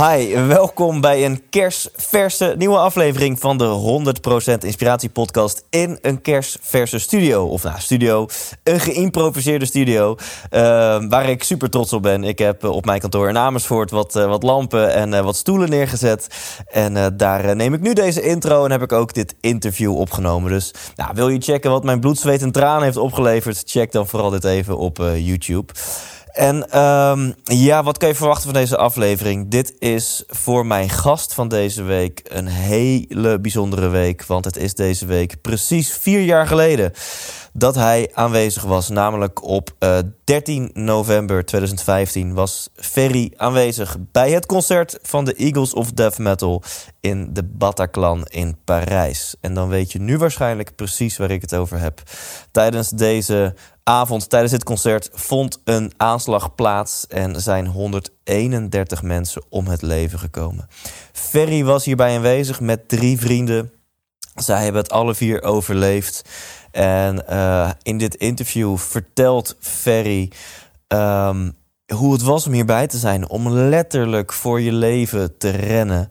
Hi, welkom bij een kerstverse nieuwe aflevering van de 100% Inspiratie Podcast in een kerstverse studio. Of nou, studio, een geïmproviseerde studio eh, waar ik super trots op ben. Ik heb eh, op mijn kantoor in Amersfoort wat, eh, wat lampen en wat stoelen neergezet. En daar neem ik nu deze intro en heb ik ook dit interview opgenomen. Dus nou, wil je checken wat mijn bloed, zweet en tranen heeft opgeleverd? Check dan vooral dit even op YouTube. En ehm, ja, wat kan je verwachten van deze aflevering? Dit is voor mijn gast van deze week een hele bijzondere week. Want het is deze week precies vier jaar geleden dat hij aanwezig was. Namelijk op eh, 13 november 2015 was Ferry aanwezig bij het concert van de Eagles of Death Metal in de Bataclan in Parijs. En dan weet je nu waarschijnlijk precies waar ik het over heb. Tijdens deze avond, tijdens dit concert, vond een aanslag plaats en zijn 131 mensen om het leven gekomen. Ferry was hierbij aanwezig met drie vrienden. Zij hebben het alle vier overleefd. En eh, in dit interview vertelt Ferry ehm, hoe het was om hierbij te zijn. Om letterlijk voor je leven te rennen.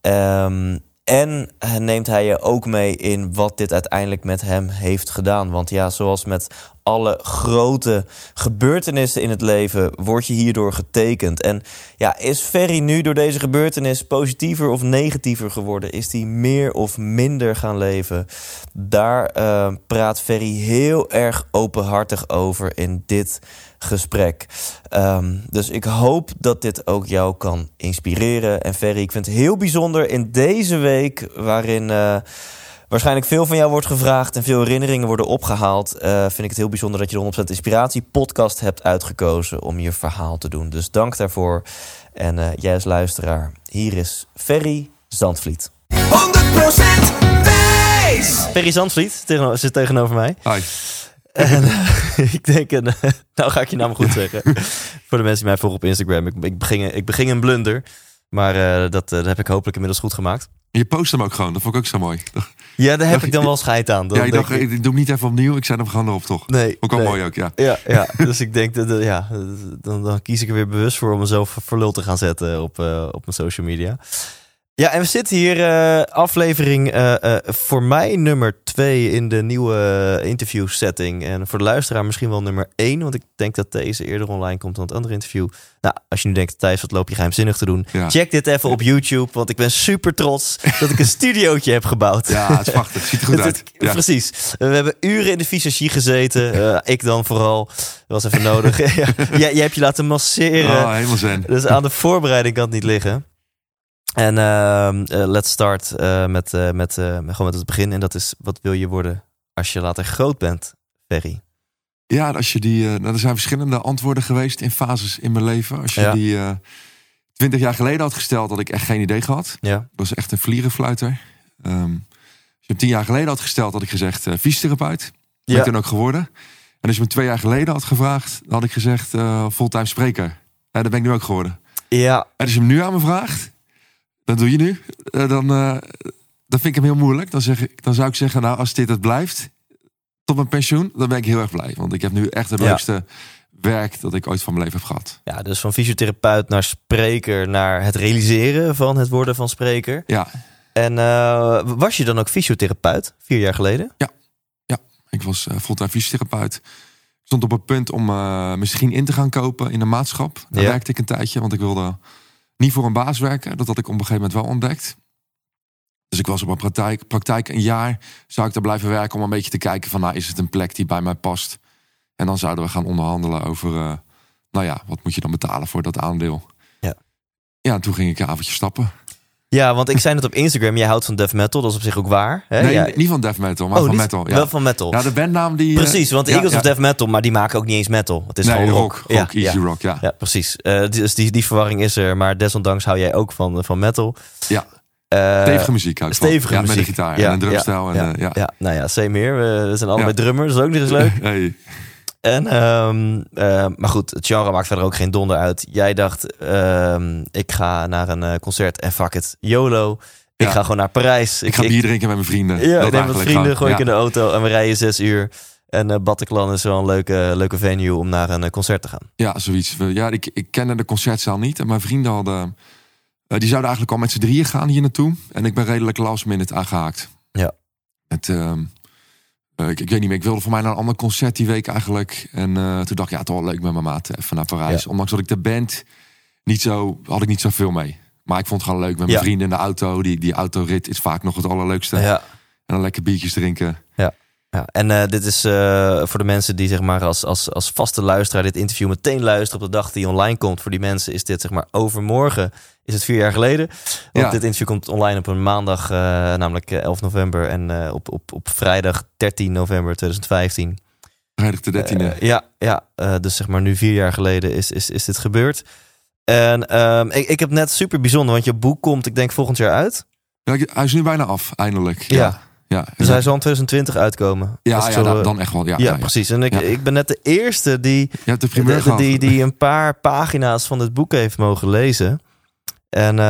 Ehm, en neemt hij je ook mee in wat dit uiteindelijk met hem heeft gedaan. Want ja, zoals met alle grote gebeurtenissen in het leven word je hierdoor getekend. En ja, is Ferry nu door deze gebeurtenis positiever of negatiever geworden? Is hij meer of minder gaan leven? Daar eh, praat Ferry heel erg openhartig over in dit gesprek. Ehm, dus ik hoop dat dit ook jou kan inspireren. En Ferry, ik vind het heel bijzonder in deze week waarin... eh, waarschijnlijk veel van jou wordt gevraagd en veel herinneringen worden opgehaald. eh, vind ik het heel bijzonder dat je de 100% Inspiratie podcast hebt uitgekozen om je verhaal te doen. Dus dank daarvoor. En eh, jij als luisteraar, hier is Ferry Zandvliet. 100% Thijs. Ferry Zandvliet zit tegenover mij. Hi. En eh, ik denk, een, nou ga ik je naam goed zeggen. Voor de mensen die mij volgen op Instagram. Ik, ik, beging, ik beging een blunder. Maar eh, dat, eh, dat heb ik hopelijk inmiddels goed gemaakt. Je post hem ook gewoon, dat vond ik ook zo mooi. Ja, daar heb ik dan wel scheid aan. Dan ja, ik dacht, ik doe hem niet even opnieuw, ik zet hem gewoon erop toch. Nee. Ook al nee. mooi ook, ja. Ja, ja. dus ik denk dat ja, dan, dan kies ik er weer bewust voor om mezelf voor lul te gaan zetten op, eh, op mijn social media. Ja, en we zitten hier, eh, aflevering eh, eh, voor mij nummer twee in de nieuwe interview setting. En voor de luisteraar misschien wel nummer één, want ik denk dat deze eerder online komt dan het andere interview. Nou, als je nu denkt, Thijs, wat loop je geheimzinnig te doen? Ja. Check dit even op YouTube, want ik ben super trots dat ik een studiootje heb gebouwd. Ja, het is prachtig, ziet er goed Het- uit. het- Ja. Precies. We hebben uren in de visagie gezeten. Ik dan vooral. Dat was even nodig. ja, jij hebt je laten masseren. Oh, helemaal zen. Dus aan de voorbereiding kan het niet liggen. En ehm, eh, let's start eh, met, eh, met, gewoon met het begin. En dat is, wat wil je worden als je later groot bent, Ferry? Ja, als je die, nou, er zijn verschillende antwoorden geweest in fases in mijn leven. Als je Ja. die twintig jaar geleden had gesteld, had ik echt geen idee gehad. Ja. Ik was echt een vlierenfluiter. Ehm, als je hem tien jaar geleden had gesteld, had ik gezegd uh, fysiotherapeut. Ben ik toen ook geworden. En als je me twee jaar geleden had gevraagd, dan had ik gezegd fulltime spreker. Ja, dat ben ik nu ook geworden. Ja, En als je hem nu aan me vraagt, dat doe je nu, eh, dan, eh, dan vind ik hem heel moeilijk. Dan, zeg ik, dan zou ik zeggen, nou, als dit het blijft tot mijn pensioen, dan ben ik heel erg blij. Want ik heb nu echt het Ja. leukste werk dat ik ooit van mijn leven heb gehad. ja, dus van fysiotherapeut naar spreker, naar het realiseren van het worden van spreker. Ja, En eh, was je dan ook fysiotherapeut, vier jaar geleden? ik was eh, fulltime fysiotherapeut. Ik stond op het punt om misschien in te gaan kopen in een maatschap. Daar Ja. werkte ik een tijdje, want ik wilde niet voor een baas werken. Dat had ik op een gegeven moment wel ontdekt. Dus ik was op een praktijk, praktijk een jaar. Zou ik daar blijven werken om een beetje te kijken van... nou, is het een plek die bij mij past? En dan zouden we gaan onderhandelen over... eh, nou ja, wat moet je dan betalen voor dat aandeel? Ja. Ja, en toen ging ik een avondje stappen. Ja, want ik zei het op Instagram, jij houdt van death metal, dat is op zich ook waar. Hè? Nee, Ja. niet van death metal, maar Oh, van metal. Ja. Wel van metal. ja, de bandnaam die... eh, Precies, want ja, Eagles of death metal, maar die maken ook niet eens metal. Het is Nee, gewoon rock, rock. rock, ja, easy rock, ja. Ja, precies. Eh, dus die, die verwarring is er, maar desondanks hou jij ook van, van metal. Ja, Eh, stevige muziek hou ik. Stevige ja, muziek. Met de gitaar en een drumstijl. Ja, en, eh, ja. ja, nou ja, same hier. We zijn allebei drummers, dat is ook nog eens leuk. Hey. En, eh, maar goed, het genre maakt verder ook geen donder uit. Jij dacht, ehm, ik ga naar een eh, concert en fuck it, YOLO. Ik Ja. ga gewoon naar Parijs. Ik ga bier drinken met mijn vrienden. Ja, ik neem met eigenlijk vrienden, gooi ik Ja. in de auto en we rijden zes uur. En eh Bataclan is wel een leuke, leuke venue om naar een concert te gaan. Ja, zoiets. Ja, ik, ik kende de concertzaal niet. En mijn vrienden hadden... die zouden eigenlijk al met z'n drieën gaan hier naartoe. En ik ben redelijk last minute aangehaakt. Ja. Het, eh, ik, ik weet niet meer. Ik wilde voor mij naar een ander concert die week eigenlijk. En eh, toen dacht ik, ja, toch wel leuk met mijn maat. Even naar Parijs. Ja. Ondanks dat ik de band niet zo... Had ik niet zoveel mee. Maar ik vond het gewoon leuk met mijn Ja. vrienden in de auto. Die, die autorit is vaak nog het allerleukste. Ja. En dan lekker biertjes drinken. Ja, en eh, dit is eh, voor de mensen die zeg maar als, als, als vaste luisteraar dit interview meteen luisteren op de dag die online komt. Voor die mensen is dit zeg maar overmorgen, is het vier jaar geleden. Want Ja. dit interview komt online op een maandag, eh, namelijk eh, 11 november. En eh, op, op, op vrijdag 13 november 2015. Vrijdag de 13e. Eh, ja, ja eh, dus zeg maar nu vier jaar geleden is, is, is dit gebeurd. En ehm, ik, ik heb net super bijzonder, want je boek komt, ik denk volgend jaar uit. Ja, hij is nu bijna af, eindelijk. Ja. Ja. ja. Dus hij zal in 2020 uitkomen. Ja, ja, zo, dan, eh, dan echt wel. Ja, precies. En ik, ik ben net de eerste die, de die, die een paar pagina's van het boek heeft mogen lezen. En ehm,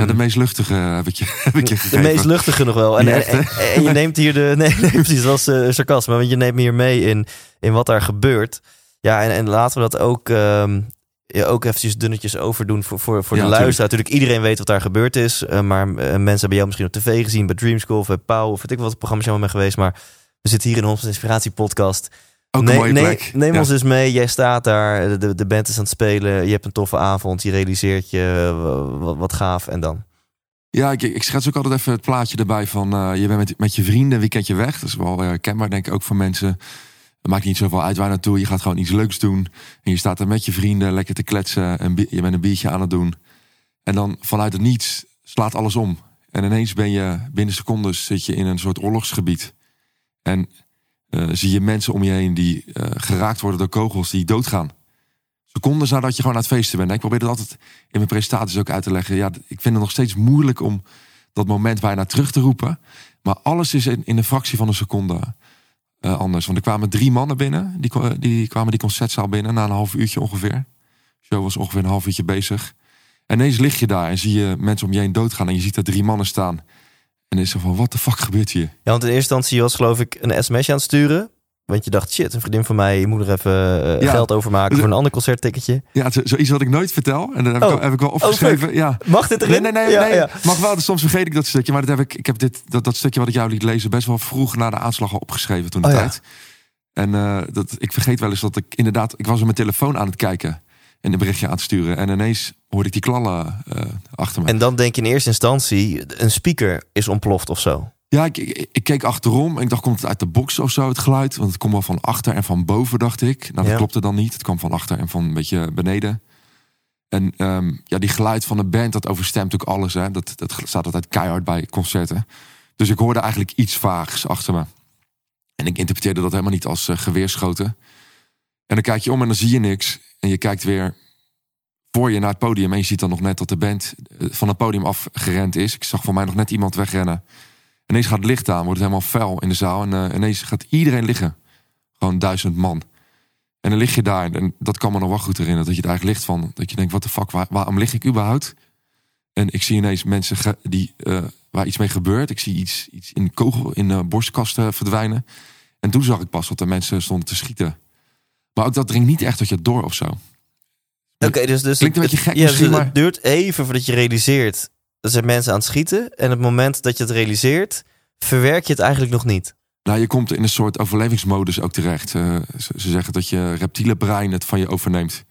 Ja, de meest luchtige heb ik je, heb ik je de meest luchtige nog wel. En, en, echt, en, en je neemt hier de. Nee, nee precies, dat was eh, sarcasme. Want je neemt me hier mee in, in wat daar gebeurt. Ja, en, en laten we dat ook, ja, ook eventjes dunnetjes overdoen voor, voor, voor Ja, de luisteraar. Natuurlijk, iedereen weet wat daar gebeurd is. eh, maar eh, mensen hebben jou misschien op tv gezien bij Dream School of bij Pauw. Of weet ik wat programma's allemaal mee geweest. Maar we zitten hier in onze Inspiratie podcast. Ook Nee, een mooie nee. Neem Ja. ons eens mee. Jij staat daar, de, de band is aan het spelen. Je hebt een toffe avond. Je realiseert je eh, wat, wat gaaf. En dan? Ja, ik, ik schets ook altijd even het plaatje erbij van... eh, je bent met, met je vrienden een weekendje weg. Dat is wel eh, herkenbaar, denk ik, ook voor mensen. Het maakt niet zoveel uit waar naartoe. Je gaat gewoon iets leuks doen. En je staat er met je vrienden lekker te kletsen. En je bent een biertje aan het doen. En dan vanuit het niets slaat alles om. En ineens ben je binnen secondes zit je in een soort oorlogsgebied. En eh, zie je mensen om je heen die eh, geraakt worden door kogels die doodgaan. Secondes nadat je gewoon aan het feesten bent. En ik probeer het altijd in mijn presentaties ook uit te leggen. Ja, ik vind het nog steeds moeilijk om dat moment bijna terug te roepen. Maar alles is in, in een fractie van een seconde eh, anders. Want er kwamen drie mannen binnen. Die, die kwamen die concertzaal binnen na een half uurtje ongeveer. De show was ongeveer een half uurtje bezig. En ineens lig je daar en zie je mensen om je heen doodgaan. En je ziet er drie mannen staan. En is zo van, wat de fuck gebeurt hier? Ja, want in eerste instantie was geloof ik een sms'je aan het sturen. Want je dacht, shit, een vriendin van mij, je moet er even eh, Ja. geld overmaken voor een ander concertticketje. Ja, zoiets wat ik nooit vertel. En dat heb, Oh. ik, wel, heb ik wel opgeschreven. ja. Mag dit erin? Nee, nee, nee, Ja, nee. ja. Mag wel. Soms vergeet ik dat stukje. Maar dat heb ik, ik heb dit, dat, dat stukje wat ik jou liet lezen best wel vroeg na de aanslag al opgeschreven toen de Oh, tijd. En eh, dat, ik vergeet wel eens dat ik inderdaad... Ik was op mijn telefoon aan het kijken en een berichtje aan het sturen. En ineens hoorde ik die klallen eh, achter me. En dan denk je in eerste instantie, een speaker is ontploft of zo. Ja, ik, ik, ik keek achterom en ik dacht, komt het uit de box of zo, het geluid? Want het komt wel van achter en van boven, dacht ik. Nou, dat Ja. klopte dan niet. Het kwam van achter en van een beetje beneden. En ehm, ja, die geluid van de band, dat overstemt ook alles. Hè. Dat, dat staat altijd keihard bij concerten. Dus ik hoorde eigenlijk iets vaags achter me. En ik interpreteerde dat helemaal niet als eh, geweerschoten. En dan kijk je om en dan zie je niks. En je kijkt weer voor je naar het podium. En je ziet dan nog net dat de band eh, van het podium af gerend is. Ik zag voor mij nog net iemand wegrennen. Ineens gaat het licht aan, wordt het helemaal fel in de zaal. En eh, ineens gaat iedereen liggen. Gewoon duizend man. En dan lig je daar. En dat kan me nog wel goed herinneren. Dat je daar eigenlijk ligt van. Dat je denkt, wat de fuck, waar, waarom lig ik überhaupt? En ik zie ineens mensen die, eh, waar iets mee gebeurt. Ik zie iets, iets in kogel, in borstkasten verdwijnen. En toen zag ik pas dat er mensen stonden te schieten. Maar ook dat dringt niet echt tot je door of zo. Oké, dus, dus Klinkt een het- beetje gek ja, dus het duurt even voordat je realiseert, er zijn mensen aan het schieten. En op het moment dat je het realiseert, verwerk je het eigenlijk nog niet. Nou, je komt in een soort overlevingsmodus ook terecht. Eh, ze, ze zeggen dat je reptiele brein het van je overneemt.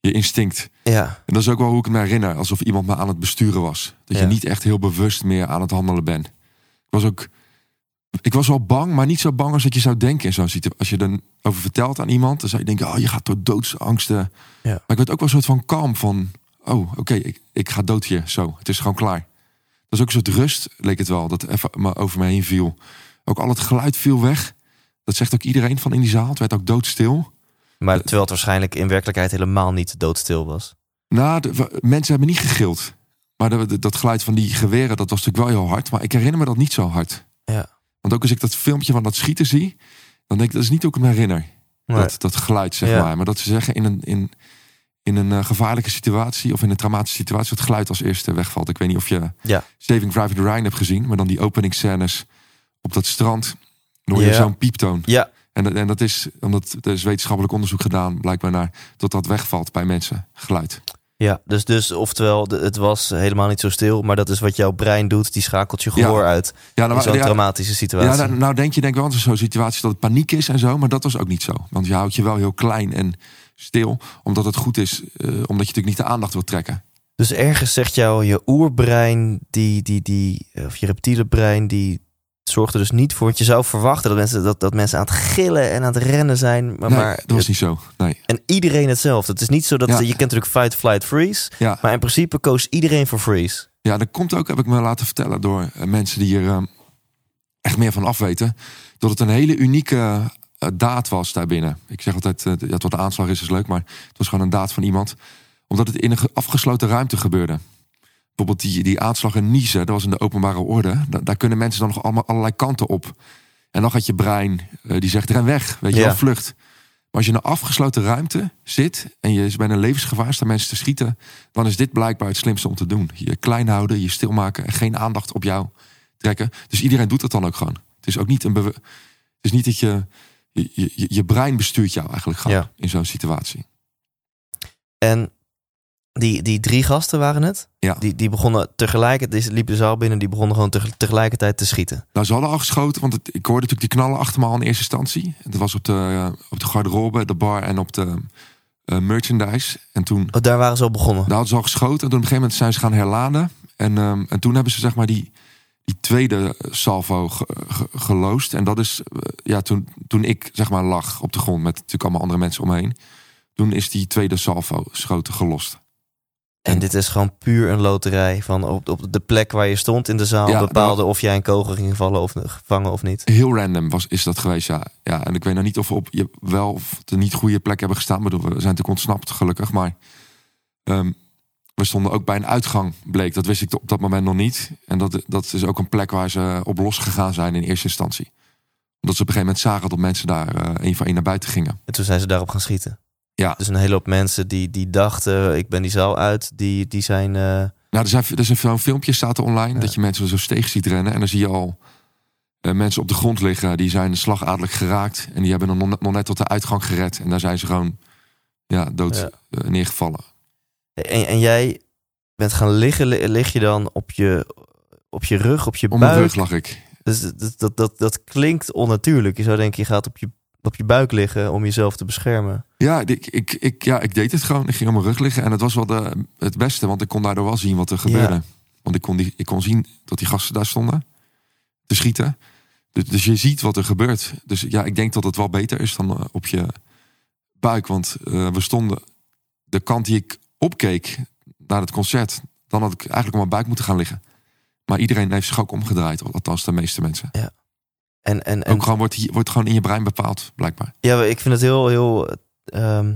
Je instinct. Ja, En dat is ook wel hoe ik me herinner. Alsof iemand me aan het besturen was. Dat Ja. je niet echt heel bewust meer aan het handelen bent. Ik was ook... Ik was wel bang, maar niet zo bang als dat je zou denken in zo'n situatie. Als je dan over vertelt aan iemand, dan zou je denken... oh, je gaat door doodsangsten. Ja. Maar ik werd ook wel een soort van kalm van... oh, oké, ik, ik ga dood hier, zo. Het is gewoon klaar. Dat is ook een soort rust, leek het wel, dat even over me heen viel. Ook al het geluid viel weg. Dat zegt ook iedereen van in die zaal. Het werd ook doodstil. Maar terwijl het waarschijnlijk in werkelijkheid helemaal niet doodstil was. Nou, de, mensen hebben niet gegild. Maar de- de- dat geluid van die geweren, dat was natuurlijk wel heel hard. Maar ik herinner me dat niet zo hard. Ja. Want ook als ik dat filmpje van dat schieten zie, dan denk ik, dat is niet hoe ik me herinner. Nee. Dat, dat geluid, zeg Ja. maar. Maar dat ze zeggen in een, in, in een eh, gevaarlijke situatie of in een traumatische situatie, dat geluid als eerste wegvalt. Ik weet niet of je Ja. Saving Private Ryan hebt gezien, maar dan die openingsscènes op dat strand. Dan hoor je Ja. zo'n pieptoon. Ja, En, dat- en dat is, omdat er is wetenschappelijk onderzoek gedaan, blijkbaar naar, dat dat wegvalt bij mensen, geluid. Ja. Dus, dus oftewel, het was helemaal niet zo stil. Maar dat is wat jouw brein doet. Die schakelt je gehoor uit Ja, in nou, zo'n ja, traumatische ja, situatie. nou, nou denk je denk ik wel aan zo'n situatie dat het paniek is en zo, maar dat was ook niet zo. Want je houdt je wel heel klein en stil, omdat het goed is, eh, omdat je natuurlijk niet de aandacht wil trekken. Dus ergens zegt jou je oerbrein, die, die, die, of je reptiele brein, die zorgt er dus niet voor. Want je zou verwachten dat mensen, dat, dat mensen aan het gillen en aan het rennen zijn. Maar, nee, maar dat was niet zo. Nee. En iedereen hetzelfde. Het is niet zo dat Ja. je kent natuurlijk fight, flight, freeze. Ja. Maar in principe koos iedereen voor freeze. Ja, dat komt ook, heb ik me laten vertellen door eh, mensen die hier eh, echt meer van af weten. Dat het een hele unieke eh, daad was daarbinnen. Ik zeg altijd, eh, ja, wat de aanslag is, is leuk, maar het was gewoon een daad van iemand. Omdat het in een ge- afgesloten ruimte gebeurde. Bijvoorbeeld die, die aanslag in Nice, dat was in de openbare orde. Da- daar kunnen mensen dan nog allemaal allerlei kanten op. En dan gaat je brein, eh, die zegt ren weg, weet je Ja. wel, vlucht. Maar als je in een afgesloten ruimte zit en je is bij een levensgevaar, staan mensen te schieten, dan is dit blijkbaar het slimste om te doen. Je klein houden, je stilmaken en geen aandacht op jou trekken. Dus iedereen doet dat dan ook gewoon. Het is ook niet een Het is niet dat je je, je, je brein bestuurt jou eigenlijk gewoon Ja. in zo'n situatie. En die, die drie gasten waren het. Ja. Die, die begonnen tegelijkertijd, liepen de zaal binnen, die begonnen gewoon teg- tegelijkertijd te schieten. Nou, ze hadden al geschoten, want het, ik hoorde natuurlijk die knallen achter me al in eerste instantie. Dat was op de, eh, op de garderobe, de bar en op de eh, merchandise. En toen Oh, daar waren ze al begonnen. Daar hadden ze al geschoten. En toen op een gegeven moment zijn ze gaan herladen. En, ehm, en toen hebben ze zeg maar die, die tweede salvo ge, ge- geloosd. En dat is, eh, ja, toen, toen ik zeg maar lag op de grond met natuurlijk allemaal andere mensen omheen. Toen is die tweede salvo schoten gelost. En dit is gewoon puur een loterij van op, op de plek waar je stond in de zaal Ja, bepaalde of jij een kogel ging vallen of gevangen of niet. Heel random was, is dat geweest, ja. ja. En ik weet nou niet of we op je wel of de niet goede plek hebben gestaan. Maar we zijn natuurlijk ontsnapt, gelukkig. Maar ehm, we stonden ook bij een uitgang, bleek. Dat wist ik op dat moment nog niet. En dat, dat is ook een plek waar ze op losgegaan zijn in eerste instantie. Omdat ze op een gegeven moment zagen dat mensen daar eh één voor één naar buiten gingen. En toen zijn ze daarop gaan schieten. Ja. Dus een hele hoop mensen die, die dachten, ik ben die zaal uit, die, die zijn... eh, Nou, er, zijn, er is een filmpje staat er online Ja. dat je mensen zo steeg ziet rennen. En dan zie je al eh, mensen op de grond liggen. Die zijn slagadelijk geraakt. En die hebben dan nog net- nog net tot de uitgang gered. En daar zijn ze gewoon ja, dood Ja. eh, neergevallen. En, en jij bent gaan liggen, li- lig je dan op je, op je rug, op je Om mijn buik? rug lag ik. Dus dat, dat, dat, dat klinkt onnatuurlijk. Je zou denken, je gaat op je, op je buik liggen om jezelf te beschermen. Ja ik, ik, ik, ja, ik deed het gewoon. Ik ging op mijn rug liggen. En het was wel de, het beste, want ik kon daardoor wel zien wat er gebeurde. Ja. Want ik kon, die, ik kon zien dat die gasten daar stonden te schieten. Dus, dus je ziet wat er gebeurt. Dus ja, ik denk dat het wel beter is dan eh, op je buik. Want eh, we stonden de kant die ik opkeek naar het concert. Dan had ik eigenlijk op mijn buik moeten gaan liggen. Maar iedereen heeft zich ook omgedraaid. Althans, de meeste mensen. En, en, en Ook gewoon wordt, hier- wordt gewoon in je brein bepaald, blijkbaar. ja, ik vind het heel, heel ehm,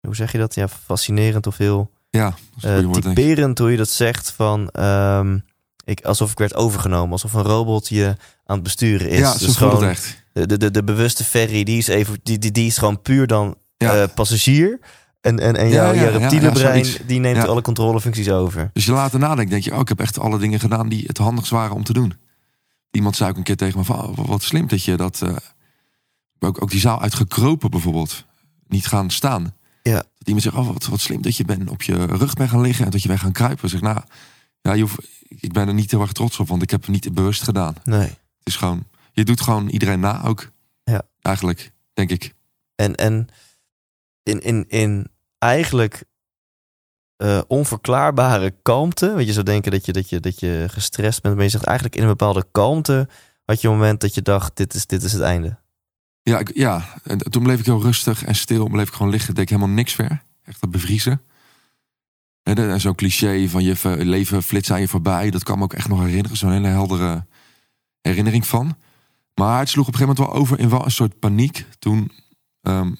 hoe zeg je dat? Ja, fascinerend of heel Ja, goede woord, typerend hoe je dat zegt van... ehm, ik, alsof ik werd overgenomen, alsof een robot je aan het besturen is. Ja, zo dus het gewoon echt. de, de, de bewuste ferry, die is, even, die, die, die is gewoon puur dan Ja. eh, passagier. En, en, en jouw ja, reptiele brein, die neemt alle controlefuncties over. Dus je later nadenkt, denk je, oh, ik heb echt alle dingen gedaan die het handigst waren om te doen. Iemand zei ook een keer tegen me van, oh, wat slim dat je dat... eh, ook, ook die zaal uitgekropen bijvoorbeeld. Niet gaan staan. Ja. Dat iemand zegt, oh, wat, wat slim dat je bent op je rug bent gaan liggen en dat je bent gaan kruipen. Zeg, nou, ja, je hoeft, ik ben er niet heel erg trots op, want ik heb het niet bewust gedaan. Nee. Het is gewoon, je doet gewoon iedereen na ook. Ja. Eigenlijk, denk ik. En, en in, in, in eigenlijk eh, onverklaarbare kalmte. Want je zou denken dat je, dat, je, dat je gestrest bent. Maar je zegt eigenlijk in een bepaalde kalmte. had je een moment dat je dacht: dit is, dit is het einde. Ja, ik, ja, en toen bleef ik heel rustig en stil. Bleef ik gewoon liggen, deed ik helemaal niks meer. Echt dat bevriezen. En zo'n cliché van je ver- leven flitst aan je voorbij. Dat kan me ook echt nog herinneren. Zo'n hele heldere herinnering van. Maar het sloeg op een gegeven moment wel over in wel een soort paniek. Toen ehm,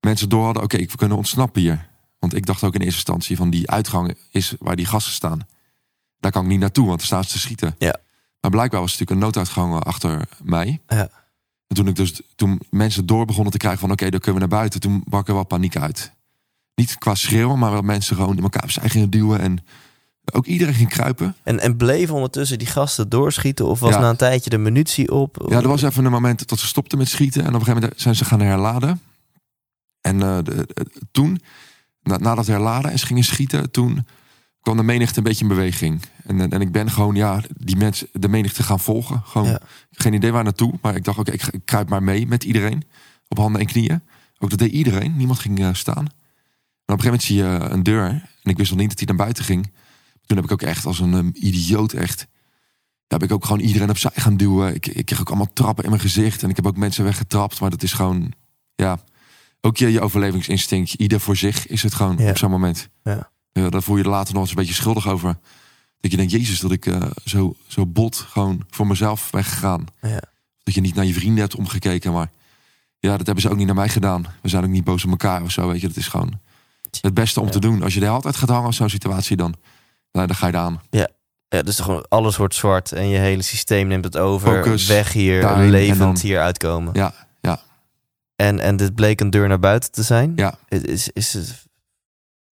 mensen door hadden, oké, we kunnen ontsnappen hier. Want ik dacht ook in eerste instantie van die uitgang is waar die gasten staan. Daar kan ik niet naartoe, want daar staan ze te schieten. Ja. Maar blijkbaar was het natuurlijk een nooduitgang eh, achter mij. Ja. En toen, ik dus, toen mensen door begonnen te krijgen van oké, dan kunnen we naar buiten. Toen brak er wel paniek uit. Niet qua schreeuwen, maar wel mensen gewoon in elkaar gingen duwen. En ook iedereen ging kruipen. En, en bleven ondertussen die gasten doorschieten? Of was Ja. na een tijdje de munitie op? Ja, er was even een moment dat ze stopten met schieten. En op een gegeven moment zijn ze gaan herladen. En eh, de- de- toen, na, na dat herladen en ze gingen schieten, toen kwam de menigte een beetje in beweging. En, en, en ik ben gewoon, ja, die mensen, de menigte gaan volgen. Gewoon, Ja. geen idee waar naartoe. Maar ik dacht, oké, ik, kruip maar mee met iedereen. Op handen en knieën. Ook dat deed iedereen. Niemand ging eh, staan. En op een gegeven moment zie je eh, een deur. En ik wist nog niet dat hij naar buiten ging. Toen heb ik ook echt als een ehm, idioot echt... Ja, heb ik ook gewoon iedereen opzij gaan duwen. Ik, ik kreeg ook allemaal trappen in mijn gezicht. En ik heb ook mensen weggetrapt. Maar dat is gewoon, ja... Ook je, je overlevingsinstinct. Ieder voor zich is het gewoon Ja. op zo'n moment. Ja. Ja, daar voel je er later nog eens een beetje schuldig over. Dat je denkt, jezus, dat ik eh, zo, zo bot gewoon voor mezelf ben gegaan. Ja. Dat je niet naar je vrienden hebt omgekeken. Maar ja, dat hebben ze ook niet naar mij gedaan. We zijn ook niet boos op elkaar of zo. Weet je, dat is gewoon het beste om Ja. te doen. Als je de hele tijd gaat hangen op zo'n situatie, dan, nou, dan ga je aan. Ja, dus gewoon alles wordt zwart en je hele systeem neemt het over. Focus weg hier, daarin levend dan- hier uitkomen. Ja, ja. En, en dit bleek een deur naar buiten te zijn. Ja. Is, is, het,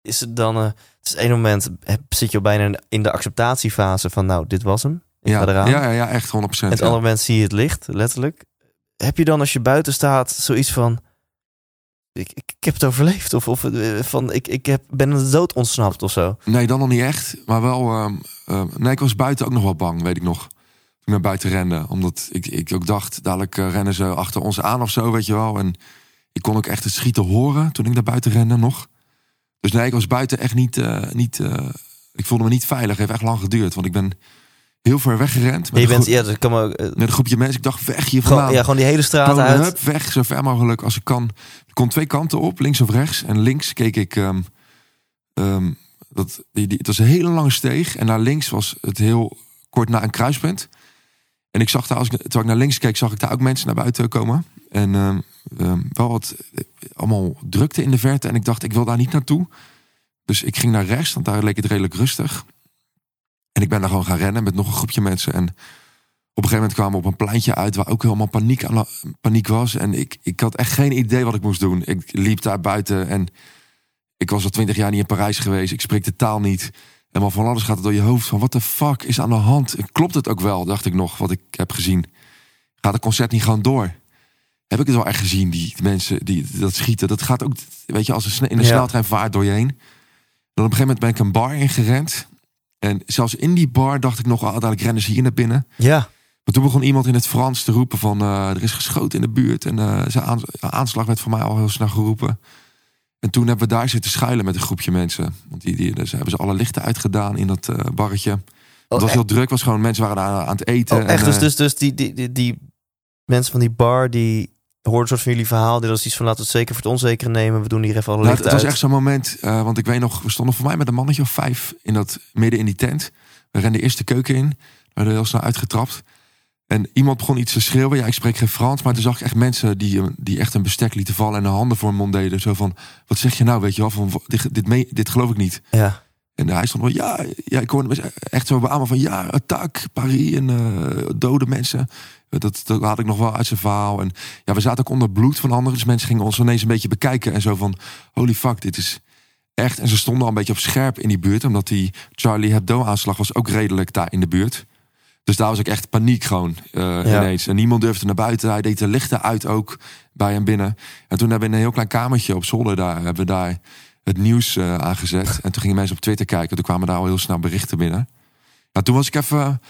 is het dan... eh, het is één moment heb- zit je al bijna in de acceptatiefase van... nou, dit was hem. Ik Ja, ga eraan. ja, ja, ja, echt 100%. en het ja. andere moment zie je het licht, letterlijk. Heb je dan als je buiten staat zoiets van... Ik, ik, ik heb het overleefd. Of, of eh, van, ik, ik heb, ben de dood ontsnapt of zo. Nee, dan nog niet echt. Maar wel, ehm, nee, ik was buiten ook nog wel bang, weet ik nog. Ik naar buiten rende. Omdat ik, ik ook dacht, dadelijk eh, rennen ze achter ons aan of zo, weet je wel. En ik kon ook echt het schieten horen toen ik naar buiten rende nog. Dus nee, ik was buiten echt niet... eh, niet eh, ik voelde me niet veilig. Het heeft echt lang geduurd. Want ik ben heel ver weggerend. Met, Je een, bent, ja, dat kan eh, met een groepje mensen. Ik dacht, weg hier gewoon, vandaan. ja, gewoon die hele straat Gewoon, uit. hup, weg, zo ver mogelijk als ik kan. Ik kon twee kanten op, links of rechts. En links keek ik... ehm, ehm, dat, die, die, het was een hele lange steeg. En naar links was het heel kort na een kruispunt. En ik zag daar, als ik, terwijl ik naar links keek, zag ik daar ook mensen naar buiten komen. En ehm, ehm, wel wat, eh, allemaal drukte in de verte. En ik dacht, ik wil daar niet naartoe. Dus ik ging naar rechts, want daar leek het redelijk rustig. En ik ben daar gewoon gaan rennen met nog een groepje mensen. En op een gegeven moment kwamen we op een pleintje uit waar ook helemaal paniek, paniek was. En ik, ik had echt geen idee wat ik moest doen. Ik liep daar buiten en ik was al twintig jaar niet in Parijs geweest. Ik spreek de taal niet. En maar van alles gaat het door je hoofd van wat de fuck is aan de hand? En Klopt het ook wel, dacht ik nog, wat ik heb gezien. Gaat het concert niet gewoon door? Heb ik het wel echt gezien, die, die mensen die dat schieten? Dat gaat ook, weet je, als een sne- in de Ja. sneltrein vaart door je heen. Dan op een gegeven moment ben ik een bar ingerend. En zelfs in die bar dacht ik nog, ah, dadelijk rennen ze hier naar binnen. Ja, Maar toen begon iemand in het Frans te roepen van... eh, er is geschoten in de buurt. En eh, zijn aan- aanslag werd voor mij al heel snel geroepen. En toen hebben we daar zitten schuilen met een groepje mensen. Want die, die, dus hebben ze alle lichten uitgedaan in dat eh, barretje. het was echt? heel druk. was gewoon, mensen waren daar aan het eten. Oh, echt? en, dus eh, dus, dus die, die, die, die mensen van die bar, die hoorden soort van jullie verhaal. Die was iets van, laten we het zeker voor het onzekere nemen. We doen hier even alle nou, lichten het was uit. echt zo'n moment. eh, want ik weet nog, we stonden voor mij met een mannetje of vijf... in dat, midden in die tent. We renden eerst de keuken in. We werden heel snel uitgetrapt. En iemand begon iets te schreeuwen. Ja, ik spreek geen Frans. Maar toen zag ik echt mensen die, eh, die echt een bestek lieten vallen... en de handen voor hun mond deden. Zo van, wat zeg je nou, weet je wel? Van, dit, dit, mee- dit geloof ik niet. Ja. En hij stond wel, ja, ja, ik hoorde echt zo beamen van, ja, attack, Paris en eh, dode mensen. Dat, dat had ik nog wel uit zijn verhaal. En ja, we zaten ook onder bloed van anderen. Dus mensen gingen ons ineens een beetje bekijken. En zo van, holy fuck, dit is echt. En ze stonden al een beetje op scherp in die buurt. Omdat die Charlie Hebdo-aanslag was ook redelijk daar in de buurt. Dus daar was ik echt paniek gewoon eh, Ja. ineens. En niemand durfde naar buiten. Hij deed de lichten uit ook bij hem binnen. En toen hebben we in een heel klein kamertje op zolder daar... hebben we daar het nieuws eh, aangezet. En toen gingen mensen op Twitter kijken. Toen kwamen daar al heel snel berichten binnen. Ja, toen was ik even...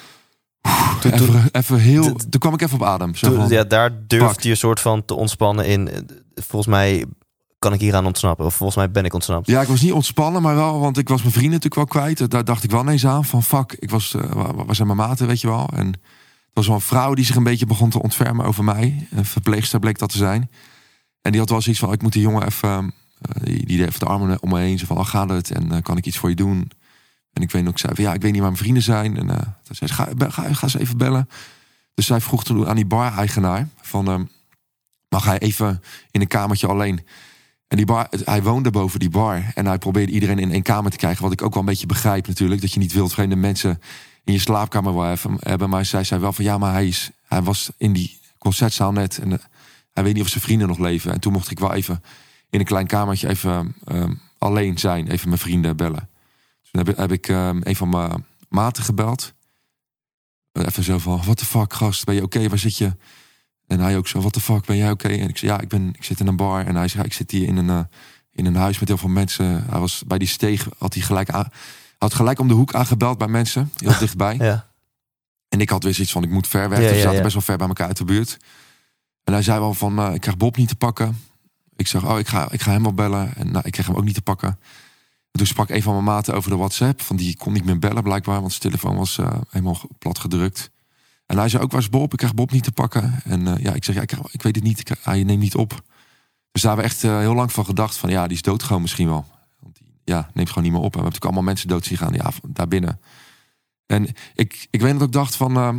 Toen- even, even heel... toen- kwam ik even op adem. Zo Toen- van, ja, daar durfde pak. je een soort van te ontspannen in. eh, Volgens mij kan ik hieraan ontsnappen. Of volgens mij ben ik ontsnapt. Ja, ik was niet ontspannen, maar wel, want ik was mijn vrienden natuurlijk wel kwijt. Daar dacht ik wel ineens aan van fuck, ik was, eh, waar, zijn mijn maten, weet je wel. En er was wel een vrouw die zich een beetje begon te ontfermen over mij. Een verpleegster bleek dat te zijn. En die had wel zoiets van, ik moet die jongen even eh, die, die even de armen om me heen. Ze van, oh, gaat het? En eh, kan ik iets voor je doen? En ik weet nog, zei van, ja, ik weet niet waar mijn vrienden zijn. En toen zei ze, ga, ga, ga ze even bellen. Dus zij vroeg toen aan die bar-eigenaar van... ehm, mag hij even in een kamertje alleen? Die bar, hij woonde boven die bar. En hij probeerde iedereen in één kamer te krijgen. Wat ik ook wel een beetje begrijp natuurlijk. Dat je niet wilt vreemde mensen in je slaapkamer wil hebben-. Maar zij zei wel van ja, maar hij, is, hij was in die concertzaal net. En eh, hij weet niet of zijn vrienden nog leven. En toen mocht ik wel even in een klein kamertje even ehm, alleen zijn. Even mijn vrienden bellen. Toen heb, ik- heb ik ehm, een van mijn maten gebeld. Even zo van, what the fuck gast, ben je oké, waar zit je? En hij ook zo, what the fuck, ben jij oké? En ik zei, ja, ik, ben, ik zit in een bar. En hij zei, ik zit hier in een, eh, in een huis met heel veel mensen. Hij was bij die steeg, had hij gelijk, aan, had gelijk om de hoek aangebeld bij mensen. Heel dichtbij. Ja. En ik had weer zoiets van, ik moet ver weg. Ja, dus we zaten ja. best wel ver bij elkaar uit de buurt. En hij zei wel van, eh, ik krijg Bob niet te pakken. Ik zeg, oh, ik ga, ik ga hem wel bellen. En nou, ik kreeg hem ook niet te pakken. En toen sprak een van mijn maten over de WhatsApp. Van die kon niet meer bellen blijkbaar, want zijn telefoon was eh, helemaal plat gedrukt. En hij zei ook, waar is Bob? Ik krijg Bob niet te pakken. En eh, ja, ik zeg, ja, ik, krijg- ik weet het niet. Hij neemt niet op. Dus daar hebben we echt eh, heel lang van gedacht van, ja, die is dood gewoon misschien wel. Want die ja, neemt gewoon niet meer op. En we hebben natuurlijk allemaal mensen dood zien gaan ja, daar binnen. En ik, ik weet dat ik dacht van, ehm,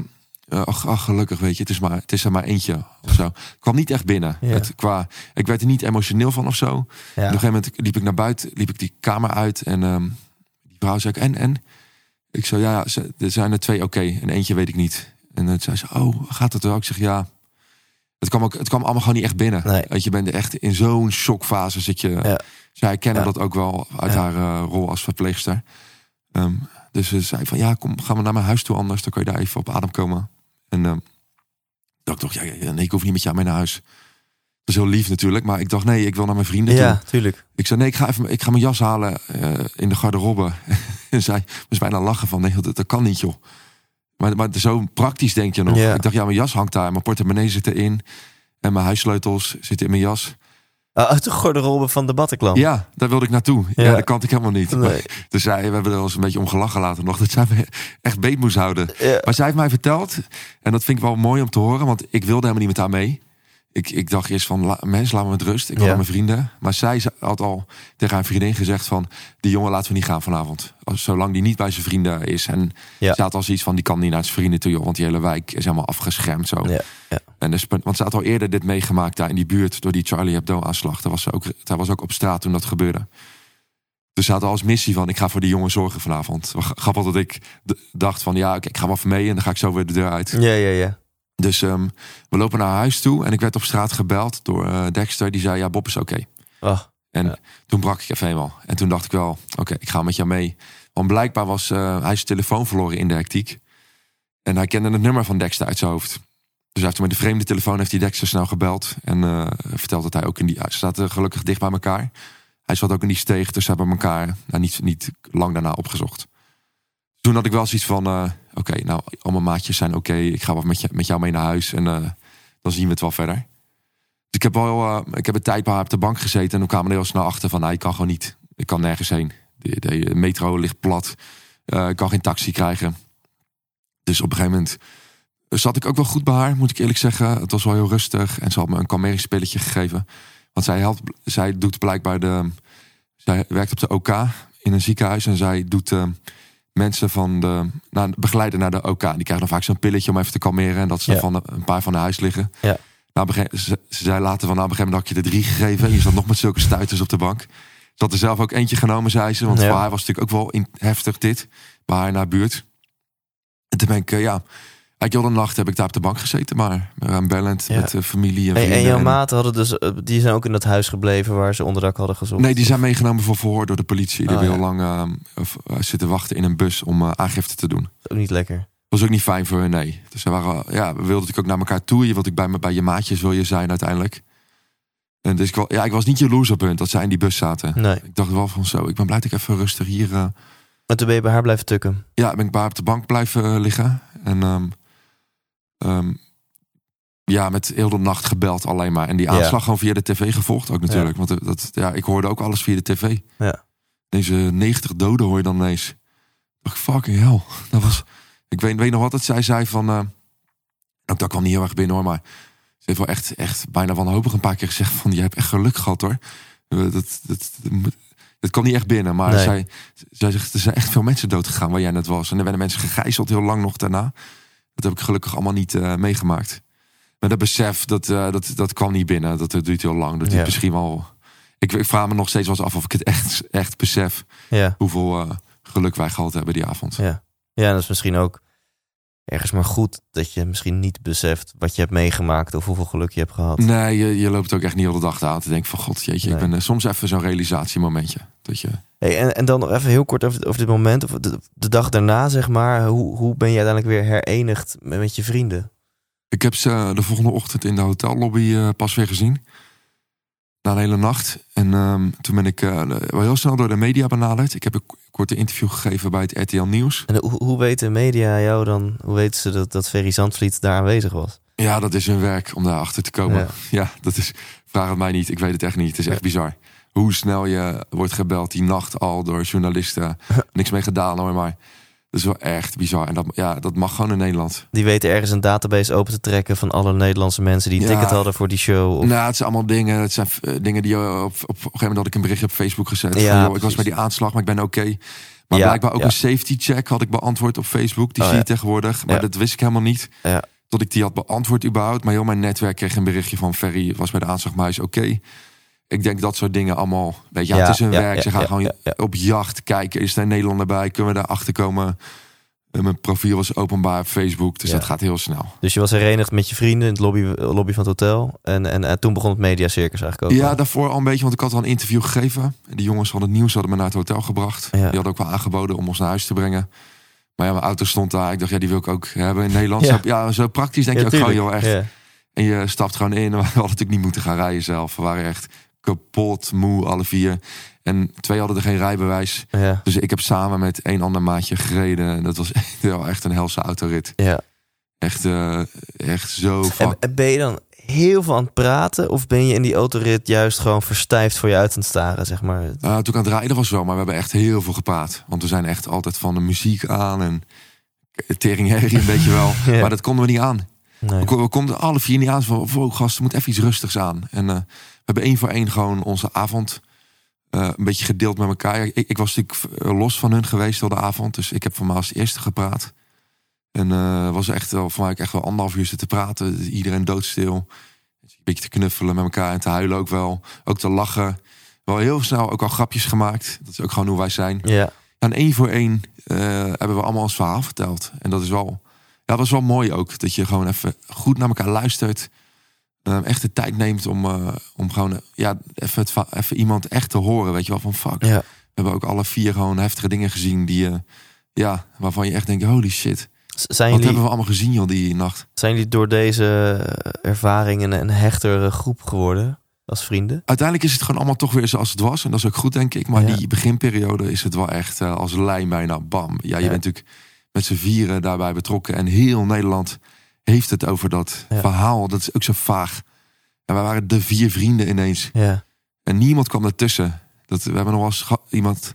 eh, ach, ach, gelukkig weet je, het is, maar, het is er maar eentje of zo. Ik kwam niet echt binnen. Ja. Het, qua, ik werd er niet emotioneel van of zo. Ja. Op een gegeven moment liep ik naar buiten, liep ik die kamer uit en ehm, die vrouw zei ik, en, en? Ik zei, ja, er zijn er twee oké en eentje weet ik niet. En toen zei ze, oh, gaat het wel? Ik zeg, ja. Het kwam, ook, het kwam allemaal gewoon niet echt binnen. Nee. Want je bent echt in zo'n shockfase zit je. Ja. Zij kennen Ja. dat ook wel uit Ja. haar eh, rol als verpleegster. Ehm, dus ze zei van, ja, kom, gaan we naar mijn huis toe anders. Dan kan je daar even op adem komen. En ehm dacht ik toch, ja, nee, ik hoef niet met jou mee naar huis. Dat is heel lief natuurlijk, maar ik dacht, nee, ik wil naar mijn vrienden toe. Ja, tuurlijk. Ik zei, nee, ik ga, even, ik ga mijn jas halen eh, in de garderobe. en zij was bijna lachen van, nee, dat, dat kan niet, joh. Maar, maar zo praktisch denk je nog. Ja. Ik dacht, ja, mijn jas hangt daar. Mijn portemonnee zit erin. En mijn huissleutels zitten in mijn jas. Ah, uit de garderobe van de Bataclan. Ja, daar wilde ik naartoe. Ja, Ja. dat kan ik helemaal niet. Nee. Maar- dus zij, we hebben er wel eens een beetje om gelachen later nog. Dat zij me echt beet moest houden. Ja. Maar zij heeft mij verteld, en dat vind ik wel mooi om te horen, want ik wilde helemaal niet met haar mee. Ik, ik dacht eerst van, la, mensen, laat me met rust. Ik Ja. naar mijn vrienden. Maar zij had al tegen haar vriendin gezegd van, die jongen laten we niet gaan vanavond. Als, zolang die niet bij zijn vrienden is. En Ja. ze had al zoiets van, die kan niet naar zijn vrienden toe, joh. Want die hele wijk is helemaal afgeschermd zo. Ja. En dus, want ze had al eerder dit meegemaakt daar in die buurt door die Charlie Hebdo-aanslag. Daar was ze ook, daar was ook op straat toen dat gebeurde. Dus ze had al als missie van, ik ga voor die jongen zorgen vanavond. Grappig dat ik dacht van, ja, oké, ik ga wel even mee en dan ga ik zo weer de deur uit. Ja, ja, ja. Dus ehm, we lopen naar huis toe en ik werd op straat gebeld door eh, Dexter. Die zei, ja, Bob is oké. Oh, En Ja. toen brak ik even helemaal. En toen dacht ik wel, oké, ik ga met jou mee. Want blijkbaar was eh, hij zijn telefoon verloren in de hectiek. En hij kende het nummer van Dexter uit zijn hoofd. Dus hij heeft met de vreemde telefoon heeft hij Dexter snel gebeld. En verteld dat hij ook in die... Ze zaten gelukkig dicht bij elkaar. Hij zat ook in die steeg, dus ze hebben elkaar nou, niet, niet lang daarna opgezocht. Toen had ik wel zoiets van, oké, nou, al mijn maatjes zijn oké. ik ga wel met, je, met jou mee naar huis en eh, dan zien we het wel verder. Dus ik heb wel, eh, ik heb een tijd bij haar op de bank gezeten en toen kwamen er heel snel achter van, nou, ik kan gewoon niet. Ik kan nergens heen. De, de metro ligt plat. Eh, ik kan geen taxi krijgen. Dus op een gegeven moment zat ik ook wel goed bij haar, moet ik eerlijk zeggen. Het was wel heel rustig en ze had me een kalmeringspilletje gegeven. Want zij, helpt, zij doet blijkbaar de... Zij werkt op de OK in een ziekenhuis en zij doet mensen van de... Nou, begeleiden naar de OK. Die krijgen dan vaak zo'n pilletje om even te kalmeren. En dat ze Ja. van de- een paar van de huis liggen. Ja. Nou, ze, ze zei later van, nou, op een gegeven moment had je er drie gegeven. En je zat nog met zulke stuiters op de bank. Ze had er zelf ook eentje genomen, zei ze. Want Ja. voor haar was het natuurlijk ook wel in, heftig dit. Bij haar naar buurt. En toen ben ik, eh, ja... Heel de nacht heb ik daar op de bank gezeten, maar aanbellend Ja. met de familie en vrienden. en jouw maten hadden dus, eh, die zijn ook in dat huis gebleven waar ze onderdak hadden gezocht. Nee, die zijn meegenomen voor verhoor door de politie. Die Oh, hebben ja. heel lang eh, eh, zitten wachten in een bus om eh, aangifte te doen. Ook niet lekker. Was ook niet fijn voor hun, nee. Dus ze waren, ja, we wilden natuurlijk ook naar elkaar toe. Je wilt ook bij, me- bij je maatjes wil je zijn uiteindelijk. En dus ik, ja, ik was niet jaloers op hun dat zij in die bus zaten. Nee. Ik dacht wel van zo, ik ben blij dat ik even rustig hier... eh, En toen ben je bij haar blijven tukken. ja, ben ik bij haar op de bank blijven eh, liggen. En ehm, ehm, ja, met heel de nacht gebeld alleen maar. En die Ja. aanslag gewoon via de tv gevolgd ook natuurlijk. Want eh, dat, ja, ik hoorde ook alles via de tv. Ja. Deze 90 doden hoor je dan ineens. Dacht, fucking hell. Dat was, ik weet, weet nog wat het zij zei van... eh, ook dat kwam niet heel erg binnen hoor, maar... Ze heeft wel echt, echt bijna wanhopig een paar keer gezegd van... Je hebt echt geluk gehad hoor. Eh, Dat, dat, dat, dat kwam niet echt binnen. Maar Nee. zij, zij zegt, er zijn echt veel mensen dood gegaan waar jij net was. En er werden mensen gegijzeld heel lang nog daarna. Dat heb ik gelukkig allemaal niet eh, meegemaakt. Maar dat besef, dat, eh, dat, dat kwam niet binnen. Dat, dat duurt heel lang. Dat duurt Ja. misschien wel... Ik, ik vraag me nog steeds wel eens af of ik het echt, echt besef... Ja. hoeveel eh, geluk wij gehad hebben die avond. Ja. ja, dat is misschien ook ergens maar goed dat je misschien niet beseft wat je hebt meegemaakt of hoeveel geluk je hebt gehad. Nee, je, je loopt ook echt niet heel de dag aan te denken van... God, jeetje, ik Nee. ben eh, soms even zo'n realisatiemomentje. Dat je... Hey, en, en dan nog even heel kort over, over dit moment, of de, de dag daarna zeg maar. Hoe, hoe ben je uiteindelijk weer herenigd met, met je vrienden? Ik heb ze eh, de volgende ochtend in de hotellobby eh, pas weer gezien. Na een hele nacht. En ehm, toen ben ik eh, wel heel snel door de media benaderd. Ik heb een korte interview gegeven bij het RTL Nieuws. En hoe, hoe weten media jou dan, hoe weten ze dat, dat Ferry Zandvliet daar aanwezig was? Ja, dat is hun werk om daar achter te komen. Ja. Ja. dat is. Vraag het mij niet. Ik weet het echt niet. Het is echt bizar. Hoe snel je wordt gebeld die nacht al door journalisten. Niks mee gedaan hoor, maar dat is wel echt bizar. En dat, ja, dat mag gewoon in Nederland. Die weten ergens een database open te trekken van alle Nederlandse mensen die een Ja. ticket hadden voor die show. Of, Nou, het zijn allemaal dingen. Het zijn eh, dingen die je op, op, op een gegeven moment had ik een berichtje op Facebook gezet. Ja, van, joh, ik was bij die aanslag, maar ik ben oké. Maar Ja, blijkbaar ook een safety check had ik beantwoord op Facebook. Die Oh, zie je tegenwoordig. Maar dat wist ik helemaal niet. Ja. Tot ik die had beantwoord überhaupt. Maar heel mijn netwerk kreeg een berichtje van Ferry was bij de aanslag, maar hij is oké. Ik denk dat soort dingen allemaal. Weet je, ja, Ja, het is hun ja, werk. Ze gaan gewoon op jacht kijken. Is er Nederlander bij? Kunnen we daar achter komen? Eh, Mijn profiel was openbaar op Facebook, dus dat gaat heel snel. Dus je was herenigd met je vrienden in het lobby, lobby van het hotel. En, en, en toen begon het mediacircus eigenlijk ook. Ja, daarvoor al een beetje, want ik had al een interview gegeven. En die jongens van het nieuws hadden me naar het hotel gebracht. Die hadden ook wel aangeboden om ons naar huis te brengen. Maar ja, mijn auto stond daar. Ik dacht, ja, die wil ik ook hebben in Nederland. Ja. Zo, ja, zo praktisch denk je ook gewoon, tuurlijk. joh, echt. En je stapt gewoon in. We hadden natuurlijk niet moeten gaan rijden zelf. We waren echt kapot, moe, alle vier. En twee hadden er geen rijbewijs. Ja. Dus ik heb samen met één ander maatje gereden. En dat was echt, wel echt een helse autorit. ja. Echt, eh, echt zo En, en ben je dan heel veel aan het praten? Of ben je in die autorit juist gewoon verstijfd voor je uit aan het staren, zeg maar? Uh, toen ik aan het rijden was wel, maar we hebben echt heel veel gepraat. Want we zijn echt altijd van de muziek aan en tering herrie een beetje wel. Ja. Maar dat konden we niet aan. Nee. We, we konden alle vier niet aan. Van, wow, gast, er moet even iets rustigs aan. En eh, we hebben één voor één gewoon onze avond eh, een beetje gedeeld met elkaar. Ik, ik was natuurlijk eh, los van hun geweest heel de avond. Dus ik heb van mij als eerste gepraat. En was echt wel voor mij echt wel anderhalf uur zitten praten. Iedereen doodstil. Een beetje te knuffelen met elkaar en te huilen ook wel. Ook te lachen. Wel heel snel ook al grapjes gemaakt. Dat is ook gewoon hoe wij zijn. Ja. En één voor één hebben we allemaal ons verhaal verteld. En dat is wel, dat is wel mooi ook. Dat je gewoon even goed naar elkaar luistert. Eh, echt de tijd neemt om, eh, om gewoon eh, ja, even, het, even iemand echt te horen. Weet je wel, van fuck. Ja. We hebben ook alle vier gewoon heftige dingen gezien die, eh, ja, waarvan je echt denkt, holy shit. Zijn Wat jullie, hebben we allemaal gezien joh, die nacht. zijn jullie door deze eh, ervaring een, hechtere groep geworden als vrienden? Uiteindelijk is het gewoon allemaal toch weer zoals het was. En dat is ook goed, denk ik. Maar Ja. die beginperiode is het wel echt als lijn bijna bam. Ja, je Ja. bent natuurlijk met z'n vieren daarbij betrokken. En heel Nederland heeft het over dat Ja. verhaal. Dat is ook zo vaag. En wij waren de vier vrienden ineens. Ja. En niemand kwam ertussen. Dat, we hebben nog wel eens iemand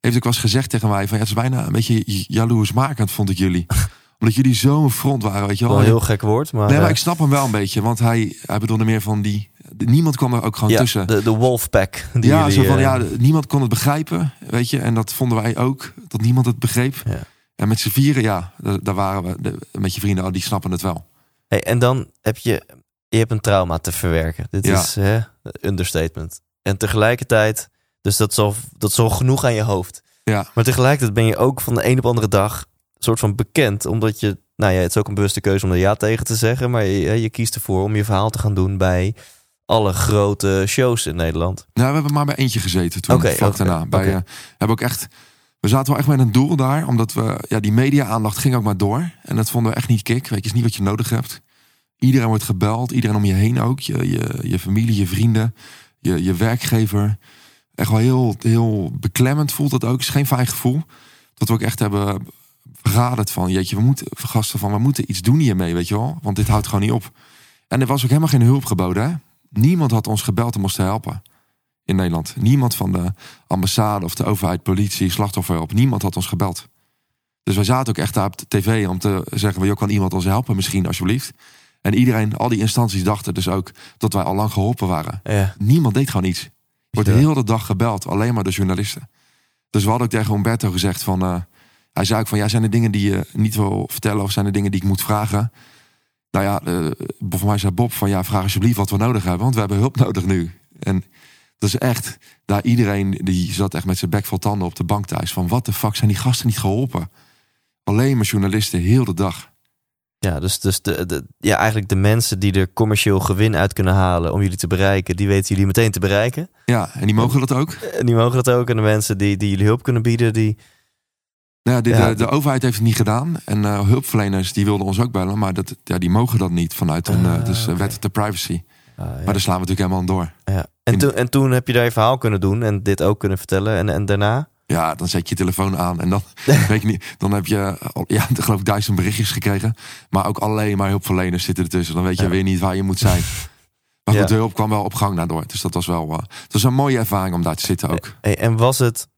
heeft ook wel eens gezegd tegen mij van ja, het is bijna een beetje jaloersmakend vond ik jullie. Omdat jullie zo'n front waren, weet je wel. Wel een heel gek woord, maar... nee, maar eh, ik snap hem wel een beetje, want hij, hij bedoelde meer van die. Niemand kwam er ook gewoon ja, tussen. de, de Wolfpack. Die ja, jullie, zo van eh, ja, niemand kon het begrijpen, weet je. En dat vonden wij ook, dat niemand het begreep. Ja. En met z'n vieren, ja, daar, waren we de- met je vrienden, oh, die snappen het wel. Hey, en dan heb je, je hebt een trauma te verwerken. Dit Ja. is hè, understatement. En tegelijkertijd, dus dat is, al, dat is al genoeg aan je hoofd. Ja. Maar tegelijkertijd ben je ook van de een op andere dag een soort van bekend. Omdat je, nou ja, het is ook een bewuste keuze om er ja tegen te zeggen. Maar je, je kiest ervoor om je verhaal te gaan doen bij alle grote shows in Nederland. Nou, we hebben maar bij eentje gezeten toen, Oké, vlak daarna. Bij, oké. eh, hebben ook echt, we zaten wel echt met een doel daar, omdat we, ja, die media-aandacht ging ook maar door. En dat vonden we echt niet kick. Weet je, is niet wat je nodig hebt. Iedereen wordt gebeld, iedereen om je heen ook. Je, je, je familie, je vrienden, je, je werkgever. Echt wel heel, heel beklemmend voelt dat ook. is geen fijn gevoel. Dat we ook echt hebben vergaderd van, jeetje, we moeten, gasten van, we moeten iets doen hiermee, weet je wel. Want dit houdt gewoon niet op. En er was ook helemaal geen hulp geboden. Niemand had ons gebeld om ons te helpen in Nederland. Niemand van de ambassade of de overheid, politie, slachtofferhulp. Niemand had ons gebeld. Dus wij zaten ook echt daar op de tv om te zeggen... joh, kan iemand ons helpen misschien, alsjeblieft? En iedereen, al die instanties dachten dus ook... dat wij al lang geholpen waren. Ja, Niemand deed gewoon iets. Wordt de dag gebeld, alleen maar door journalisten. Dus we hadden ook tegen Umberto gezegd van... eh, hij zei ook van, ja, zijn er dingen die je niet wil vertellen... of zijn er dingen die ik moet vragen? Nou ja, eh, voor mij zei Bob van, ja, vraag alsjeblieft wat we nodig hebben... want we hebben hulp nodig nu. En dat is echt, daar iedereen die zat echt met zijn bek vol tanden op de bank thuis... van, wat de fuck, zijn die gasten niet geholpen? Alleen maar journalisten, heel de dag. Ja, dus, dus de, de, ja, eigenlijk de mensen die er commercieel gewin uit kunnen halen om jullie te bereiken, die weten jullie meteen te bereiken. Ja, en die mogen dat ook. En die mogen dat ook. En de mensen die, die jullie hulp kunnen bieden, die. Nou, ja, de, Ja, de, de overheid heeft het niet gedaan. En eh, hulpverleners die wilden ons ook bellen. Maar dat, ja, die mogen dat niet vanuit een eh, dus, eh, wet de privacy. Ah, ja. Maar daar slaan we natuurlijk helemaal aan door. ja. en, in- toen, en toen heb je daar je verhaal kunnen doen en dit ook kunnen vertellen. En, en daarna? Ja, dan zet je je telefoon aan. En dan, weet je niet, dan heb je ja, geloof ik duizend berichtjes gekregen. Maar ook alleen maar hulpverleners zitten ertussen. Dan weet je Ja. weer niet waar je moet zijn. Maar goed, de hulp kwam wel op gang daardoor. Dus dat was wel eh, het was een mooie ervaring om daar te zitten ook. Hey, en was het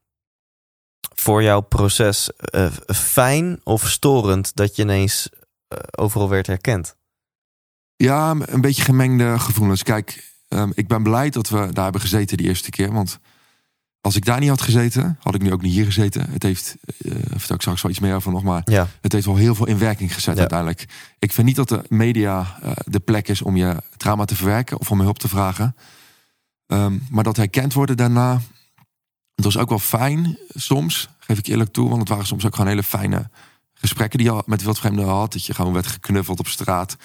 voor jouw proces eh, fijn of storend dat je ineens eh, overal werd herkend? Ja, een beetje gemengde gevoelens. Kijk, ehm, ik ben blij dat we daar hebben gezeten die eerste keer. Want als ik daar niet had gezeten, had ik nu ook niet hier gezeten. Het heeft, eh vertel ik straks wel iets meer over nog, maar Ja, het heeft wel heel veel in werking gezet Ja. uiteindelijk. Ik vind niet dat de media eh, de plek is om je trauma te verwerken of om hulp te vragen. Ehm, maar dat herkend worden daarna, het was ook wel fijn soms, geef ik eerlijk toe. Want het waren soms ook gewoon hele fijne gesprekken die je met wildvreemden had. Dat je gewoon werd geknuffeld op straat.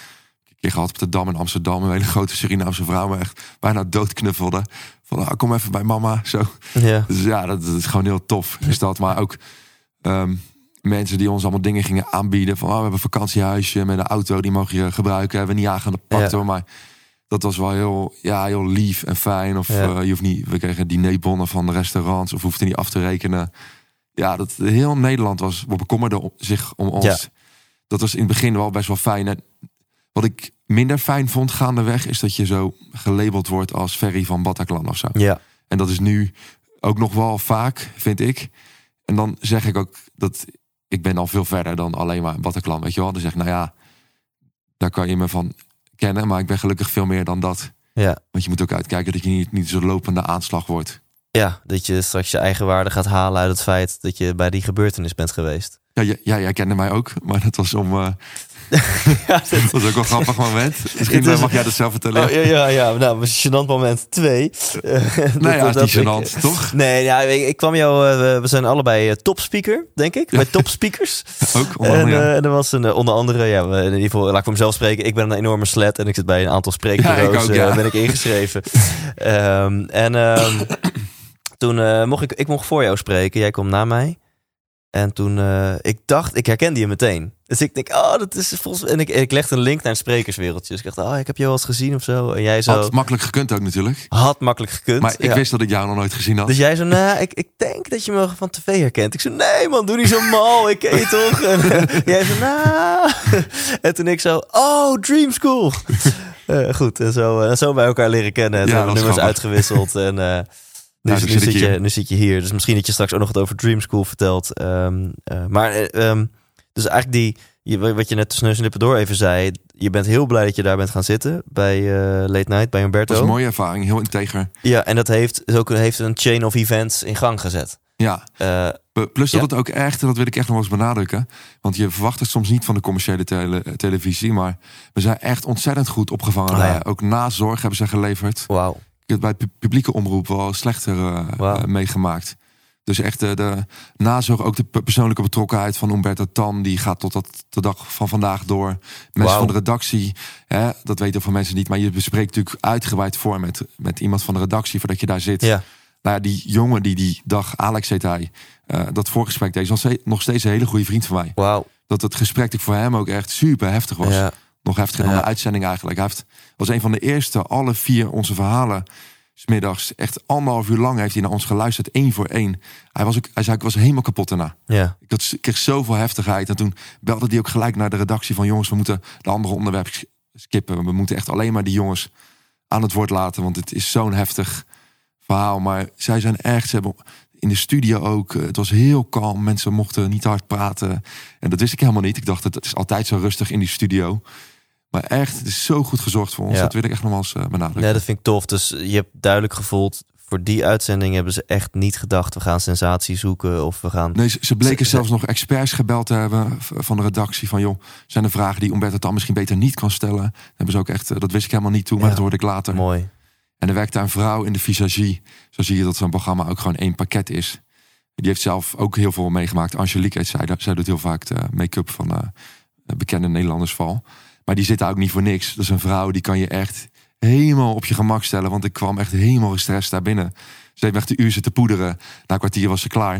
Keer gehad op de Dam in Amsterdam. Een hele grote Surinaamse vrouw me echt bijna doodknuffelde. Van ah, kom even bij mama. Zo. ja, Dus ja, dat, dat is gewoon heel tof. Is dat. Maar ook ehm, mensen die ons allemaal dingen gingen aanbieden. Van oh, we hebben een vakantiehuisje met een auto. Die mag je gebruiken. Hebben we niet aangepakt Ja. hoor. Maar dat was wel heel, ja, heel lief en fijn. Of Ja. eh, je hoeft niet, we kregen dinerbonnen van de restaurants. Of hoefde niet af te rekenen. Ja, dat heel Nederland was bekommerde om- zich om ons. Ja. Dat was in het begin wel best wel fijn. En wat ik minder fijn vond gaandeweg... is dat je zo gelabeld wordt als Ferry van Bataclan of zo. ja, En dat is nu ook nog wel vaak, vind ik. En dan zeg ik ook dat ik ben al veel verder dan alleen maar Bataclan, weet je wel. Dan zeg ik, nou ja, daar kan je me van kennen. Maar ik ben gelukkig veel meer dan dat. ja. Want je moet ook uitkijken dat je niet, niet zo'n lopende aanslag wordt. Ja, dat je straks je eigen waarde gaat halen uit het feit dat je bij die gebeurtenis bent geweest. Ja, jij, jij, jij kende mij ook, maar dat was om... eh, Ja, dat was ook wel een grappig moment. Misschien is- eh, mag jij dat zelf vertellen. Oh, ja, ja, ja. Nou, gênant moment twee. nou ja, is niet gênant, toch? Nee, ja, ik, ik kwam jou... eh, we- zijn allebei eh, topspeaker, denk ik. Bij topspeakers. Ook, onder En, andere, eh, en er was een, eh, onder andere, ja, in ieder geval, laat ik voor mezelf spreken. Ik ben een enorme slet en ik zit bij een aantal spreekbureaus. Ja, ik ook, eh, ben ik ingeschreven. Ehm, en ehm, toen eh, mocht ik, ik mocht voor jou spreken. Jij komt na mij. En toen, eh, ik dacht, ik herkende je meteen. Dus ik denk, oh, dat is volgens En ik, ik legde een link naar een sprekerswereldje. Dus ik dacht, oh, ik heb je wel eens gezien of zo. En jij zo, Had had, makkelijk gekund ook natuurlijk. makkelijk gekund. Maar ik Ja. wist dat ik jou nog nooit gezien had. Dus jij zo, nou, ik, ik denk dat je me van tv herkent. Ik zo, nee man, doe niet zo mal, ik ken je toch? En eh, jij zo, nou. En toen ik zo, oh, Dream School. Eh, goed, en zo, en zo bij elkaar leren kennen. En Ja, nummers grappig. uitgewisseld. En nu, Nou, nu, nu zit je, hier. nu zit je hier. Dus misschien dat je straks ook nog wat over Dream School vertelt. Ehm, eh, maar, eh, ehm, dus eigenlijk die, je- wat je net tussen neus en lippen door even zei. Je bent heel blij dat je daar bent gaan zitten bij eh, Late Night, bij Humberto. Dat was een mooie ervaring, heel integer. Ja, en dat heeft, is ook, heeft een chain of events in gang gezet. Ja, Plus Ja. dat het ook echt, en dat wil ik echt nog eens benadrukken. Want je verwacht het soms niet van de commerciële tele- televisie. Maar we zijn echt ontzettend goed opgevangen. Ja. Ook na zorg hebben ze geleverd. Wauw. Ik heb bij pu- publieke omroep wel slechter eh, eh, meegemaakt. Dus echt eh, de nazorg, ook de pe- persoonlijke betrokkenheid van Umberto Tan... die gaat tot dat, de dag van vandaag door. Mensen van de redactie, hè, dat weten veel mensen niet... maar je bespreekt natuurlijk uitgebreid voor met, met iemand van de redactie... voordat je daar zit. Ja. Nou ja, die jongen die die dag, Alex heet hij... dat voorgesprek deed, is nog steeds- nog steeds een hele goede vriend van mij. Wauw. Dat het gesprek voor hem ook echt super heftig was. Ja. Nog heftiger dan de uitzending eigenlijk. Hij heeft, was een van de eerste, alle vier onze verhalen... smiddags, echt anderhalf uur lang heeft hij naar ons geluisterd, één voor één. Hij, was ook, hij zei, ik was helemaal kapot daarna. Ja. Ik, had, ik kreeg zoveel heftigheid. En toen belde hij ook gelijk naar de redactie van... jongens, we moeten de andere onderwerpen sk- skippen. We moeten echt alleen maar die jongens aan het woord laten. Want het is zo'n heftig verhaal. Maar zij zijn echt... Ze hebben in de studio ook... eh, Het was heel kalm. Mensen mochten niet hard praten. En dat wist ik helemaal niet. Ik dacht, het is altijd zo rustig in die studio. Maar echt, het is zo goed gezorgd voor ons. Ja. Dat wil ik echt nog wel eens eh, benadrukken. ja, dat vind ik tof. Dus je hebt duidelijk gevoeld voor die uitzending hebben ze echt niet gedacht... we gaan sensatie zoeken of we gaan... Nee, ze, bleken Ze- zelfs nog experts gebeld te hebben van de redactie. Van joh, zijn er vragen die Umberto dan misschien beter niet kan stellen? Dat hebben ze ook echt, eh, dat wist ik helemaal niet toe, maar Ja. dat hoorde ik later. Mooi. En er werkt daar een vrouw in de visagie. Zo zie je dat zo'n programma ook gewoon één pakket is. Die heeft zelf ook heel veel meegemaakt. Angelique heet zij. Zij doet heel vaak de make-up van eh, bekende Nederlanders val. Maar die zit daar ook niet voor niks. Dat is een vrouw die kan je echt helemaal op je gemak stellen. Want ik kwam echt helemaal gestrest daar binnen. Ze heeft echt een uur zitten poederen. Na een kwartier was ze klaar.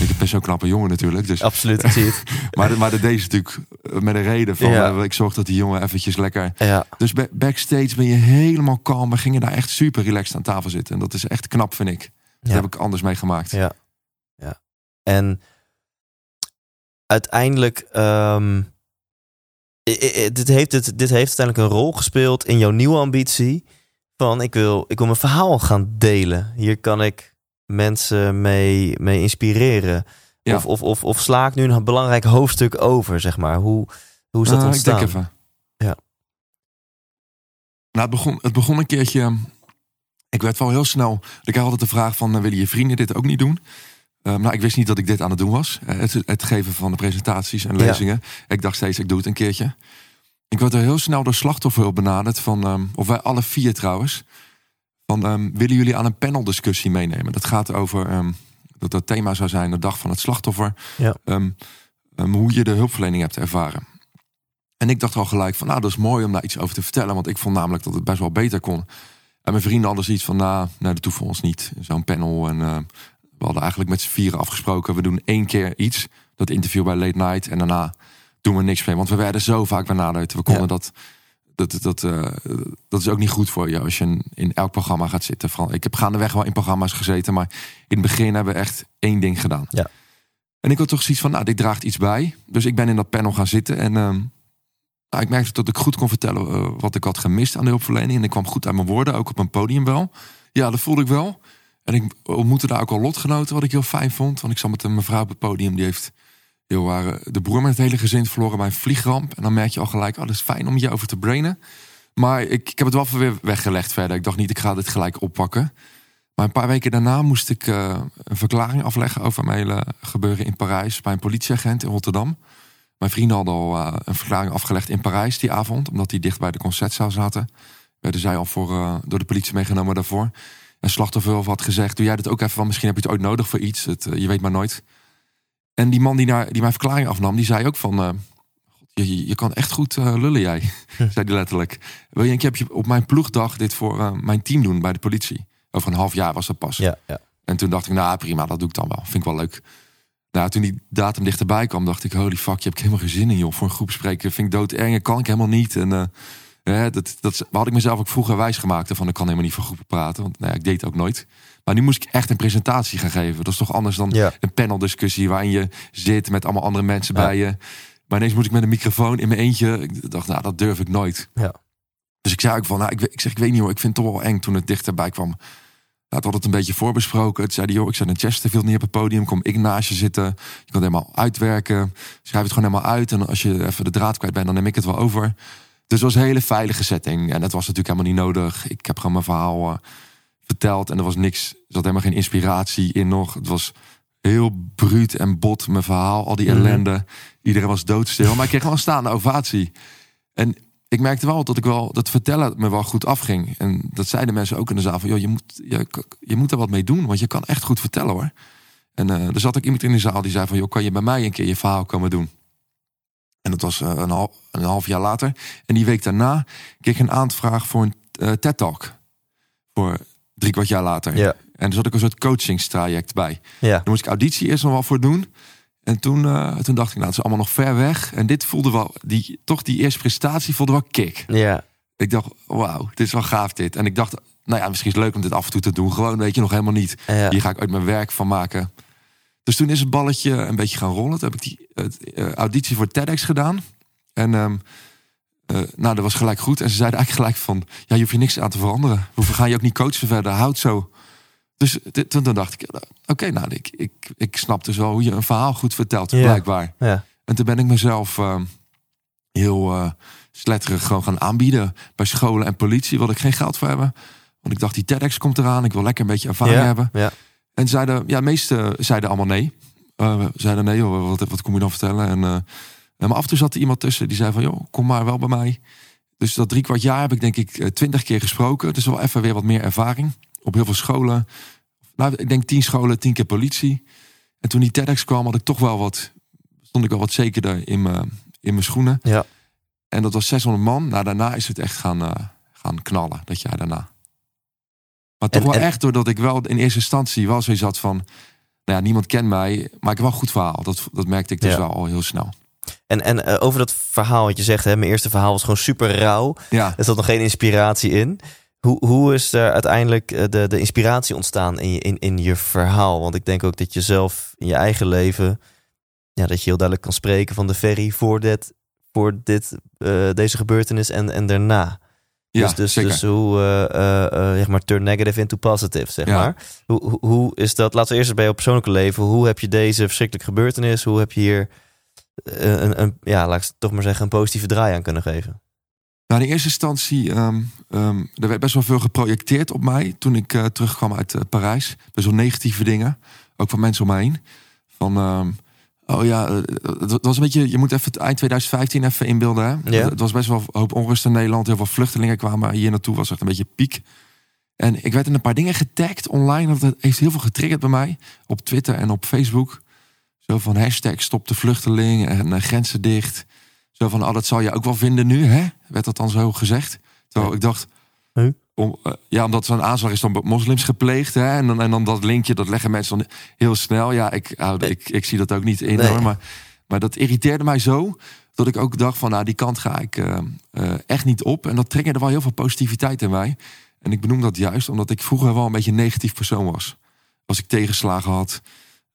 ik ben zo'n knappe jongen natuurlijk. Dus Absoluut, ik zie het. maar, maar dat deed ze natuurlijk met een reden van... Ja. eh, ik zorg dat die jongen eventjes lekker... Ja, Dus ba- backstage ben je helemaal kalm. We gingen daar echt super relaxed aan tafel zitten. En dat is echt knap, vind ik. Dat Ja. heb ik anders meegemaakt. ja, ja. En uiteindelijk... ehm, dit, heeft, dit, dit heeft uiteindelijk een rol gespeeld in jouw nieuwe ambitie... van ik wil, ik wil mijn verhaal gaan delen. Hier kan ik mensen mee, mee inspireren. Ja. Of, of, of, of sla ik nu een belangrijk hoofdstuk over, zeg maar. Hoe, hoe is dat Ah, ontstaan? Ik denk even. Ja. Nou, het begon, het begon een keertje... Ik werd wel heel snel... Ik kreeg altijd de vraag van... eh, willen je vrienden dit ook niet doen? Eh, nou, ik wist niet dat ik dit aan het doen was. Eh, het, het geven van de presentaties en Ja. lezingen. Ik dacht steeds, ik doe het een keertje. Ik werd er heel snel door slachtofferhulp benaderd. Van, ehm, of wij alle vier trouwens. Van, ehm, willen jullie aan een paneldiscussie meenemen? Dat gaat over... ehm, dat dat thema zou zijn de dag van het slachtoffer. Ja. Ehm, ehm, hoe je de hulpverlening hebt ervaren. En ik dacht al gelijk van, nou, dat is mooi om daar iets over te vertellen. Want ik vond namelijk dat het best wel beter kon. En mijn vrienden hadden zoiets van, nou, nou dat voor ons niet. Zo'n panel. En we hadden eigenlijk met z'n vieren afgesproken. We doen één keer iets. Dat interview bij Late Night. En daarna doen we niks mee. Want we werden zo vaak benaderd. We konden Ja. dat... Dat, dat, eh, dat is ook niet goed voor je als je in- in elk programma gaat zitten. Van, ik heb gaandeweg wel in programma's gezeten, maar in het begin hebben we echt één ding gedaan. Ja. En ik had toch zoiets van, nou, dit draagt iets bij. Dus ik ben in dat panel gaan zitten en ehm, nou, ik merkte dat ik goed kon vertellen eh, wat ik had gemist aan de hulpverlening. En ik kwam goed uit mijn woorden, ook op een podium wel. Ja, dat voelde ik wel. En ik ontmoette daar ook al lotgenoten, wat ik heel fijn vond. Want ik zat met een mevrouw op het podium, die heeft heel waren de broer met het hele gezin verloren bij een vliegramp. En dan merk je al gelijk, oh, dat is fijn om je over te brainen. Maar ik, ik heb het wel weer weggelegd verder. Ik dacht niet, ik ga dit gelijk oppakken. Maar een paar weken daarna moest ik eh, een verklaring afleggen over mijn hele gebeuren in Parijs bij een politieagent in Rotterdam. Mijn vrienden hadden al eh, een verklaring afgelegd in Parijs die avond, omdat die dicht bij de concertzaal zaten. Werden zij al voor, eh, door de politie meegenomen daarvoor. En slachtoffer had gezegd: Doe jij dat ook even, want misschien heb je het ooit nodig voor iets. Het, eh, je weet maar nooit. En die man die, naar, die mijn verklaring afnam, die zei ook van... eh, je, je kan echt goed eh, lullen jij, zei hij letterlijk. Wil je een keer op mijn ploegdag dit voor mijn team doen bij de politie? Over een half jaar was dat pas. Ja, ja. En toen dacht ik, nou prima, dat doe ik dan wel. Vind ik wel leuk. Nou, toen die datum dichterbij kwam, dacht ik, holy fuck, je hebt helemaal geen zin in, joh. Voor een groepspreker vind ik doodeng, dat kan ik helemaal niet. En hè, dat, dat had ik mezelf ook vroeger wijs gemaakt. Van, ik kan helemaal niet voor groepen praten, want nou ja, ik deed het ook nooit. Maar nu moest ik echt een presentatie gaan geven. Dat is toch anders dan Ja. een paneldiscussie waarin je zit met allemaal andere mensen Ja. bij je. Maar ineens moest ik met een microfoon in mijn eentje. Ik dacht, nou, dat durf ik nooit. Ja. Dus ik zei ook van, nou, ik, weet- ik zeg, ik weet niet hoor, ik vind het toch wel eng toen het dichterbij kwam. Nou, het had het een beetje voorbesproken. Het zei hij, joh, ik zet een Chesterfield neer op het podium. Kom ik naast je zitten. Je kan het helemaal uitwerken. Schrijf het gewoon helemaal uit. En als je even de draad kwijt bent, dan neem ik het wel over. Dus het was een hele veilige setting. En dat was natuurlijk helemaal niet nodig. Ik heb gewoon mijn verhaal eh, verteld. En er was niks, er zat helemaal geen inspiratie in nog. Het was heel bruut en bot, mijn verhaal. Al die Mhm. ellende. Iedereen was doodstil. Maar ik kreeg wel een staande ovatie. En ik merkte wel dat ik wel dat vertellen me wel goed afging. En dat zeiden mensen ook in de zaal van, joh, je moet, je, je moet er wat mee doen, want je kan echt goed vertellen hoor. En eh, er zat ook iemand in de zaal die zei van, joh, kan je bij mij een keer je verhaal komen doen? En dat was eh, een, half, een half jaar later. En die week daarna kreeg ik een aanvraag voor een eh, TED-talk. Voor drie kwart jaar later. Ja. En er zat ook een soort coachingstraject bij. Ja. Daar moest ik auditie eerst nog wel voor doen. En toen, eh, toen dacht ik, nou, het is allemaal nog ver weg. En dit voelde wel, die, toch die eerste prestatie voelde wel kick. Ja. Ik dacht, wauw, dit is wel gaaf dit. En ik dacht, nou ja, misschien is het leuk om dit af en toe te doen. Gewoon, weet je, nog helemaal niet. Ja. Hier ga ik uit mijn werk van maken. Dus toen is het balletje een beetje gaan rollen. Toen heb ik die eh, auditie voor TEDx gedaan. En ehm, eh, nou, dat was gelijk goed. En ze zeiden eigenlijk gelijk van, ja, je hoeft je niks aan te veranderen. We gaan je ook niet coachen verder, houd zo. Dus dit- toen, dacht ik, eh, oké, nou, ik, ik, ik snap dus wel hoe je een verhaal goed vertelt, Ja. blijkbaar. Ja. En toen ben ik mezelf ehm, heel sletterig gewoon gaan aanbieden bij scholen en politie. Wil ik geen geld voor hebben. Want ik dacht, die TEDx komt eraan. Ik wil lekker een beetje ervaring ja, hebben. Ja. En zeiden, ja, de meesten zeiden allemaal nee. Uh, zeiden nee, joh, wat, wat kom je dan vertellen? En, uh, maar af en toe zat er iemand tussen die zei van, joh, kom maar wel bij mij. Dus dat drie kwart jaar heb ik denk ik twintig keer gesproken. Dus wel even weer wat meer ervaring. Op heel veel scholen. Nou, ik denk tien scholen, tien keer politie. En toen die TEDx kwam, had ik toch wel wat, stond ik wel wat zekerder in mijn, in mijn schoenen. Ja. En dat was 600 man. Nou, daarna is het echt gaan, uh, gaan knallen, dat jaar daarna. Maar toch En- wel en- echt doordat ik wel in eerste instantie wel zoiets had van... Nou ja, niemand kent mij, maar ik heb wel een goed verhaal. Dat, dat merkte ik dus Ja. wel al heel snel. En, en eh, over dat verhaal wat je zegt, hè, mijn eerste verhaal was gewoon super rauw. Ja, Er zat nog geen inspiratie in. Hoe, hoe is er uiteindelijk eh, de, de inspiratie ontstaan in je, in, in je verhaal? Want ik denk ook dat je zelf in je eigen leven, ja, dat je heel duidelijk kan spreken van de ferry voor, dit, voor dit, eh, deze gebeurtenis en, en daarna. Ja dus, dus, zeker. dus hoe, eh, eh, eh, zeg maar, turn negative into positive, zeg Ja. maar. Hoe, hoe, is dat, laten we eerst eens bij je persoonlijke leven. Hoe heb je deze verschrikkelijke gebeurtenis, hoe heb je hier een, een, ja, laat ik toch maar zeggen, een positieve draai aan kunnen geven? Nou, in eerste instantie, ehm, er werd best wel veel geprojecteerd op mij toen ik terugkwam uit Parijs. Best wel negatieve dingen, ook van mensen om me heen. Van, ehm, oh ja, eh, het was een beetje, je moet even het eind 2015 even inbeelden. Hè? Ja. Het was best wel een hoop onrust in Nederland. Heel veel vluchtelingen kwamen hier naartoe, was echt een beetje piek. En ik werd in een paar dingen getagd online. Dat heeft heel veel getriggerd bij mij. Op Twitter en op Facebook. Zo van hashtag stop de vluchteling en eh, grenzen dicht. Zo van, oh, dat zal je ook wel vinden nu, hè? Werd dat dan zo gezegd? Terwijl ik dacht, Huh? Om, eh, ja, omdat zo'n aanslag is dan moslims gepleegd, hè? En dan, en dan dat linkje, dat leggen mensen dan heel snel. Ja, ik, Nee. ik, ik zie dat ook niet in, Nee. hoor. Maar, maar dat irriteerde mij zo, dat ik ook dacht van, nou, die kant ga ik eh, eh, echt niet op. En dat triggerde wel heel veel positiviteit in mij. En ik benoem dat juist omdat ik vroeger wel een beetje een negatief persoon was. Als ik tegenslagen had,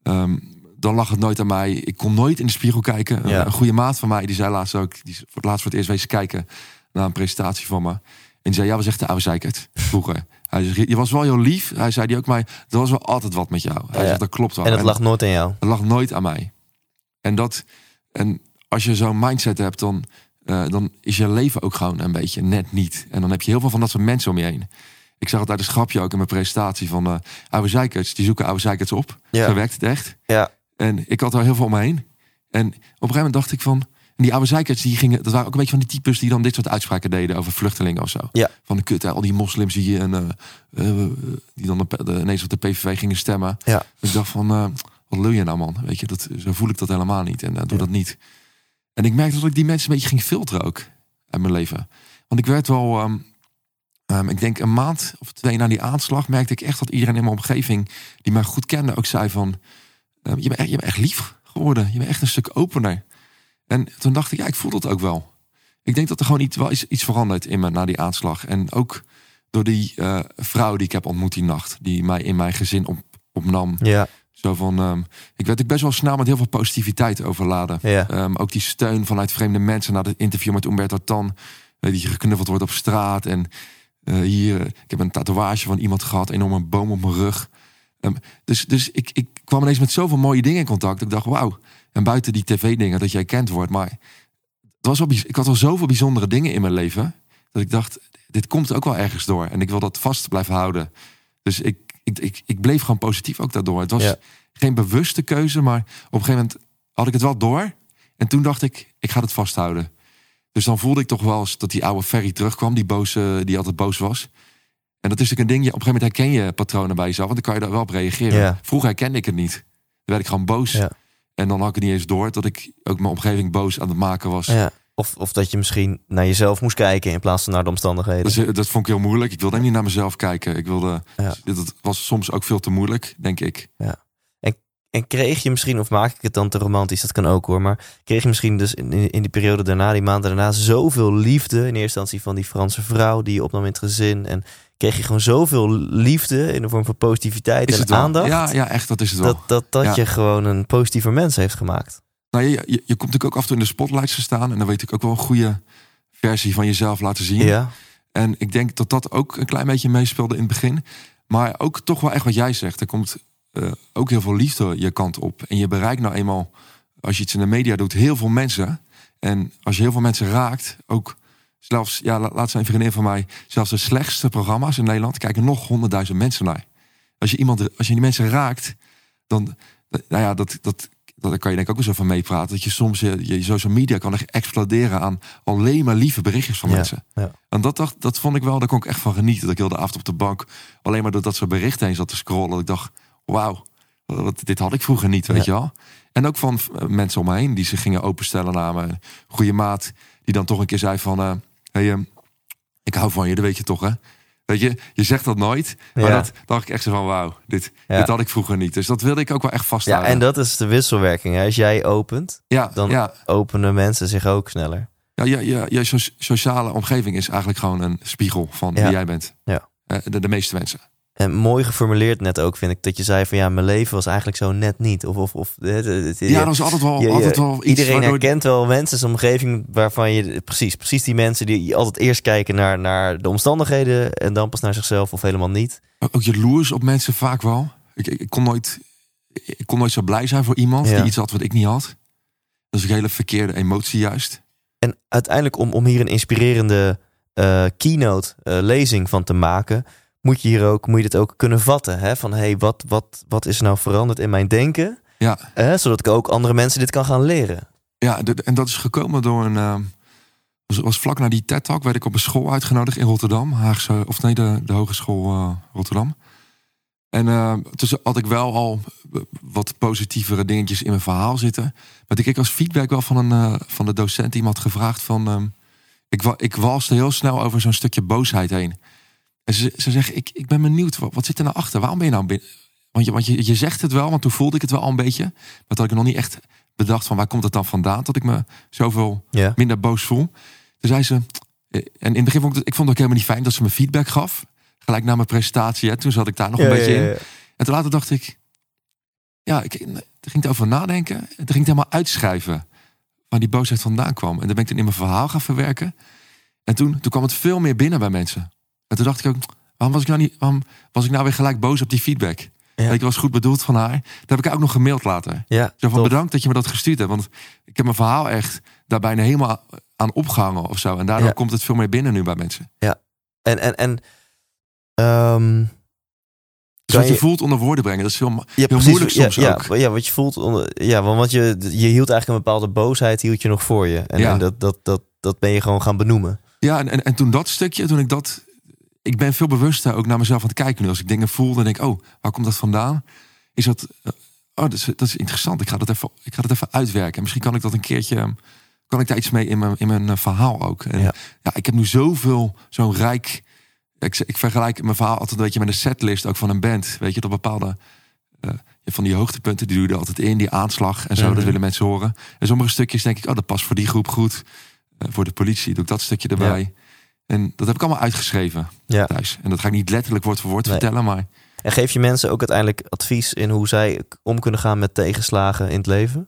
ehm, dan lag het nooit aan mij. Ik kon nooit in de spiegel kijken. Ja. Een goede maat van mij, die zei laatst ook, die voor het laatst voor het eerst wezen kijken naar een presentatie van me. En die zei, ja, was echt de oude zeikert vroeger. Hij zei, je was wel heel lief. Hij zei die ook mij, er was wel altijd wat met jou. Hij Ja. zegt, dat klopt wel. En het lag nooit aan jou. dat lag nooit aan mij. En, dat, en als je zo'n mindset hebt, dan, eh, dan is je leven ook gewoon een beetje net niet. En dan heb je heel veel van dat soort mensen om je heen. Ik zag het uit een schapje ook in mijn presentatie van eh oude zeikerts. Die zoeken oude zeikerts op. Ja. Zo werkt het echt. Ja. En ik had er heel veel om me heen. En op een gegeven moment dacht ik van... En die oude zeikerts, die gingen, dat waren ook een beetje van die types die dan dit soort uitspraken deden over vluchtelingen of zo. Ja. Van de kut, hè, al die moslims die, en, eh, eh, die dan de, de, ineens op de PVV gingen stemmen. Ja. Ik dacht van, eh, wat lul je nou man? Weet je, dat, zo voel ik dat helemaal niet en eh, doe Ja. dat niet. En ik merkte dat ik die mensen een beetje ging filteren ook uit mijn leven. Want ik werd wel, ehm, ehm, ik denk een maand of twee na die aanslag, merkte ik echt dat iedereen in mijn omgeving die mij goed kende ook zei van, ehm, je, bent echt, je bent echt lief geworden. Je bent echt een stuk opener. En toen dacht ik, ja, ik voel dat ook wel. Ik denk dat er gewoon iets, wel iets, iets verandert in me na die aanslag. En ook door die eh, vrouw die ik heb ontmoet die nacht, die mij in mijn gezin op, opnam. Ja. Zo van, ehm, ik werd ook best wel snel met heel veel positiviteit overladen. Ja. Ehm, ook die steun vanuit vreemde mensen na het interview met Umberto Tan. eh, die geknuffeld wordt op straat. En eh, hier, ik heb een tatoeage van iemand gehad, een enorme boom op mijn rug. Ehm, dus dus ik, ik kwam ineens met zoveel mooie dingen in contact. Ik dacht, wauw. En buiten die tv-dingen, dat jij kent wordt. Maar het was wel, ik had al zoveel bijzondere dingen in mijn leven. Dat ik dacht, dit komt ook wel ergens door. En ik wil dat vast blijven houden. Dus ik, ik, ik, ik bleef gewoon positief ook daardoor. Het was Ja. geen bewuste keuze, maar op een gegeven moment had ik het wel door. En toen dacht ik, ik ga het vasthouden. Dus dan voelde ik toch wel eens dat die oude Ferry terugkwam, die, boze, die altijd boos was. En dat is natuurlijk een ding, je- op een gegeven moment herken je patronen bij jezelf, want dan kan je daar wel op reageren. Ja. Vroeger herkende ik het niet. Dan werd ik gewoon boos. Ja. En dan had ik het niet eens door dat ik ook mijn omgeving boos aan het maken was. ja. Of, of dat je misschien naar jezelf moest kijken in plaats van naar de omstandigheden. Dus, eh, dat vond ik heel moeilijk. Ik wilde niet naar mezelf kijken. Ik wilde, Ja. Dat was soms ook veel te moeilijk, denk ik. En kreeg je misschien, of maak ik het dan te romantisch, dat kan ook hoor, maar kreeg je misschien dus in, in die periode daarna, die maanden daarna, zoveel liefde, in eerste instantie van die Franse vrouw die je opnam in het gezin, en kreeg je gewoon zoveel liefde in de vorm van positiviteit Is en aandacht, Ja, ja, echt, dat is het wel. dat, dat, dat Ja. je gewoon een positiever mens heeft gemaakt. Nou, je, je, je komt natuurlijk ook af en toe in de spotlights te staan. En dan weet ik ook wel een goede versie van jezelf laten zien. Ja, En ik denk dat dat ook een klein beetje meespeelde in het begin. Maar ook toch wel echt wat jij zegt. Er komt eh, ook heel veel liefde je kant op. En je bereikt nou eenmaal, als je iets in de media doet, heel veel mensen. En als je heel veel mensen raakt, ook zelfs, ja, la- laat zijn vriendin van mij, zelfs de slechtste programma's in Nederland kijken nog honderdduizend mensen naar. Als je iemand, als je die mensen raakt, dan, nou ja, dat, dat, dat kan je denk ik ook zo van meepraten. Dat je soms je, je social media kan echt exploderen aan alleen maar lieve berichtjes van Ja, mensen. ja. En dat, dacht, dat vond ik wel, daar kon ik echt van genieten. Dat ik heel de avond op de bank alleen maar door dat soort berichten heen zat te scrollen. Dat ik dacht, wauw, wat- dit had ik vroeger niet, weet Ja. je wel. En ook van eh, mensen om me heen die zich gingen openstellen naar me. Een goede maat die dan toch een keer zei van... eh hey, eh, ik hou van je, dat weet je toch, hè? Weet je, je zegt dat nooit. Maar Ja. dat dacht ik echt zo van, wauw, dit, Ja. dit had ik vroeger niet. Dus dat wilde ik ook wel echt Ja, vasthouden. en dat is de wisselwerking. Hè? Als jij opent, ja, dan ja, openen mensen zich ook sneller. ja, je, je, je so- sociale omgeving is eigenlijk gewoon een spiegel van Ja. wie jij bent. Ja. Eh, de, de meeste mensen. En mooi geformuleerd net ook, vind ik. Dat je zei van ja, mijn leven was eigenlijk zo net niet. Of, of, of het- Ja, dat is altijd wel, je- altijd wel iets Iedereen waardoor- herkent wel mensen zijn omgeving waarvan je precies, precies die mensen die altijd eerst kijken naar, naar de omstandigheden en dan pas naar zichzelf of helemaal niet. Ook jaloers op mensen vaak wel. Ik, ik, ik kon nooit, ik kon nooit zo blij zijn voor iemand Ja. die iets had wat ik niet had. Dat is een hele verkeerde emotie juist. En uiteindelijk om, om hier een inspirerende eh, keynote eh, lezing van te maken, moet je hier ook, moet je dit ook kunnen vatten. Hè? Van hey, wat, wat, wat is nou veranderd in mijn denken? Ja? Zodat ik ook andere mensen dit kan gaan leren. ja en dat is gekomen door een... ehm, was, was vlak na die TED-talk werd ik op een school uitgenodigd in Rotterdam. Haagse, of nee, de, de Hogeschool eh, Rotterdam. En eh tussen had ik wel al wat positievere dingetjes in mijn verhaal zitten. Maar ik kreeg als feedback wel van, een, eh, van de docent iemand gevraagd van... ehm, ik, wa- ik walste heel snel over zo'n stukje boosheid heen. En ze, ze zeggen, ik, ik ben benieuwd, wat, wat zit er nou achter? Waarom ben je nou binnen? Want, je, want je, je zegt het wel, want toen voelde ik het wel al een beetje. Maar toen had ik nog niet echt bedacht van waar komt het dan vandaan... dat ik me zoveel Ja. minder boos voel. Toen zei ze, eh, en in het begin vond ik, het- ik vond het ook helemaal niet fijn dat ze me feedback gaf. Gelijk na mijn presentatie, hè, toen zat ik daar nog een beetje in. En toen later dacht ik, ja, ik ging erover nadenken. En toen ging het helemaal uitschrijven waar die boosheid vandaan kwam. En dan ben ik toen in mijn verhaal gaan verwerken. En toen, toen kwam het veel meer binnen bij mensen. En toen dacht ik ook, waarom was ik nou niet, waarom was ik nou weer gelijk boos op die feedback? Ja. Je, was goed bedoeld van haar. Dat heb ik ook nog gemaild later. Ja, Zo van bedankt dat je me dat gestuurd hebt. Want ik heb mijn verhaal echt daar bijna helemaal aan opgehangen of zo. En daardoor Ja. komt het veel meer binnen nu bij mensen. En, en, en ehm, Dus wat je je- voelt onder woorden brengen, dat is veel, ja, heel moeilijk ja, soms ja, ook. Ja, wat je voelt, onder, ja, want je, je hield eigenlijk een bepaalde boosheid, hield je nog voor je. En, Ja. en dat, dat, dat, dat ben je gewoon gaan benoemen. Ja, en, en, en toen dat stukje, toen ik dat... Ik ben veel bewuster ook naar mezelf aan het kijken nu. Als ik dingen voel, dan denk ik, oh, waar komt dat vandaan? Is dat... eh, oh, dat is, dat is interessant. Ik ga dat even, ik ga dat even uitwerken. En misschien kan ik dat een keertje... Kan ik daar iets mee in mijn, in mijn eh, verhaal ook. En Ja. ja. ik heb nu zoveel, zo'n rijk... Ik, ik vergelijk mijn verhaal altijd een beetje met een setlist ook van een band. Weet je, dat bepaalde... eh, van die hoogtepunten, die doe je er altijd in. Die aanslag en zo, Mhm. dat willen mensen horen. En sommige stukjes denk ik, oh, dat past voor die groep goed. Voor de politie doe ik dat stukje erbij. En dat heb ik allemaal uitgeschreven Ja. thuis. En dat ga ik niet letterlijk woord voor woord Nee. vertellen, maar En geef je mensen ook uiteindelijk advies in hoe zij om kunnen gaan met tegenslagen in het leven?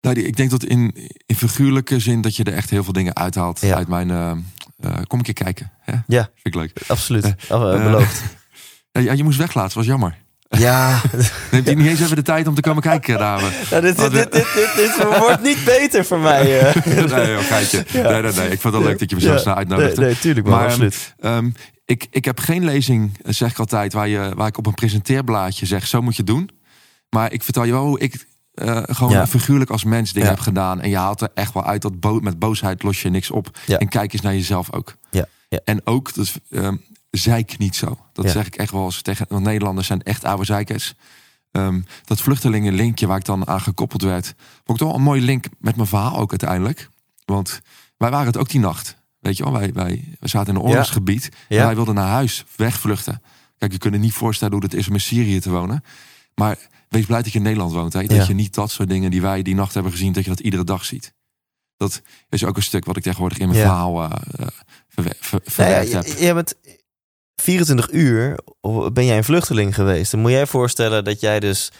nou, ik denk dat in, in figuurlijke zin dat je er echt heel veel dingen uithaalt Ja. uit mijn. eh, eh, kom een keer kijken. Hè? Ja. Vind ik leuk. Absoluut. Eh, beloofd. Ja, je moest weglaten, was jammer. Ja, Neemt hij niet eens even de tijd om te komen kijken, dame? Nou, dit, dit, dit, dit, wordt niet beter voor mij. eh. nee, joh, geitje. Nee, nee, nee. Ik vond het leuk dat je me zo snel uitnodigde. nee, tuurlijk, maar, Maar, ehm, absoluut. Ehm, ik, ik heb geen lezing, eh, zeg ik altijd, waar, je, waar ik op een presenteerblaadje zeg, zo moet je doen. Maar ik vertel je wel hoe ik eh, gewoon Ja. figuurlijk als mens dingen Ja. heb gedaan. En je haalt er echt wel uit dat bo met boosheid los je niks op. Ja. En kijk eens naar jezelf ook. Ja, ja. En ook, ehm, zeik niet zo. Dat Ja. zeg ik echt wel eens tegen, want Nederlanders zijn echt oude zeikers. Ehm, dat vluchtelingenlinkje waar ik dan aan gekoppeld werd, vond ik toch wel een mooie link met mijn verhaal ook uiteindelijk. Want wij waren het ook die nacht. Weet je wel, wij, wij, wij zaten in een oorlogsgebied. Ja. En wij wilden naar huis, wegvluchten. Kijk, je kunt je niet voorstellen hoe het is om in Syrië te wonen. Maar wees blij dat je in Nederland woont. Hè? Dat Ja. je niet dat soort dingen die wij die nacht hebben gezien, dat je dat iedere dag ziet. Dat is ook een stuk wat ik tegenwoordig in mijn Ja. verhaal ver- je- heb. bent 24 uur ben jij een vluchteling geweest. Dan moet jij voorstellen dat jij dus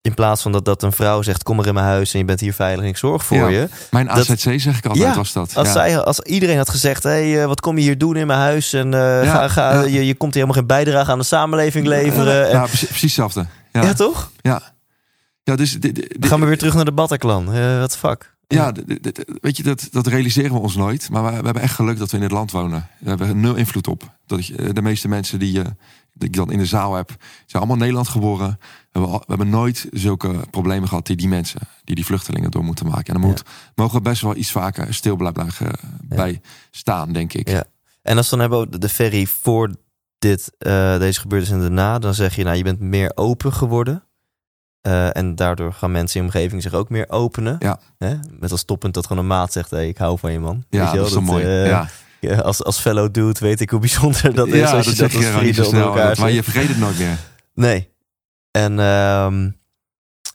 in plaats van dat, dat een vrouw zegt kom maar in mijn huis en je bent hier veilig en ik zorg voor Ja. je. Mijn dat- AZC zeg ik altijd Ja, was dat. Als, ja. zij, als iedereen had gezegd, hey, eh, wat kom je hier doen in mijn huis? En eh, ga, ga, je, je komt hier helemaal geen bijdrage aan de samenleving leveren. En, Ja, precies, hetzelfde. Ja, ja, ja. toch? ja. dus gaan we weer terug naar de Bataclan. Eh wat fuck. Ja, weet je, dat, dat realiseren we ons nooit. Maar we, we hebben echt geluk dat we in dit land wonen. We hebben nul invloed op. Dat je, de meeste mensen die, eh, die ik dan in de zaal heb, zijn allemaal in Nederland geboren. We hebben, we hebben nooit zulke problemen gehad die die mensen, die die vluchtelingen door moeten maken. En dan moet, mogen we best wel iets vaker stil blijven eh, bij staan, denk ik. Ja. En als we dan hebben over de ferry voor dit, eh, deze gebeurtenis en daarna, dan zeg je, nou, je bent meer open geworden. Eh, en daardoor gaan mensen in omgeving zich ook meer openen. Ja. Hè? Met als toppunt dat gewoon een maat zegt, hey, ik hou van je man. Ja, je dat is toch mooi. eh, ja. als, als fellow dude weet ik hoe bijzonder dat is ja, als je dat, als je zo snel. elkaar Maar je vergeet het nooit meer. Nee. En ehm,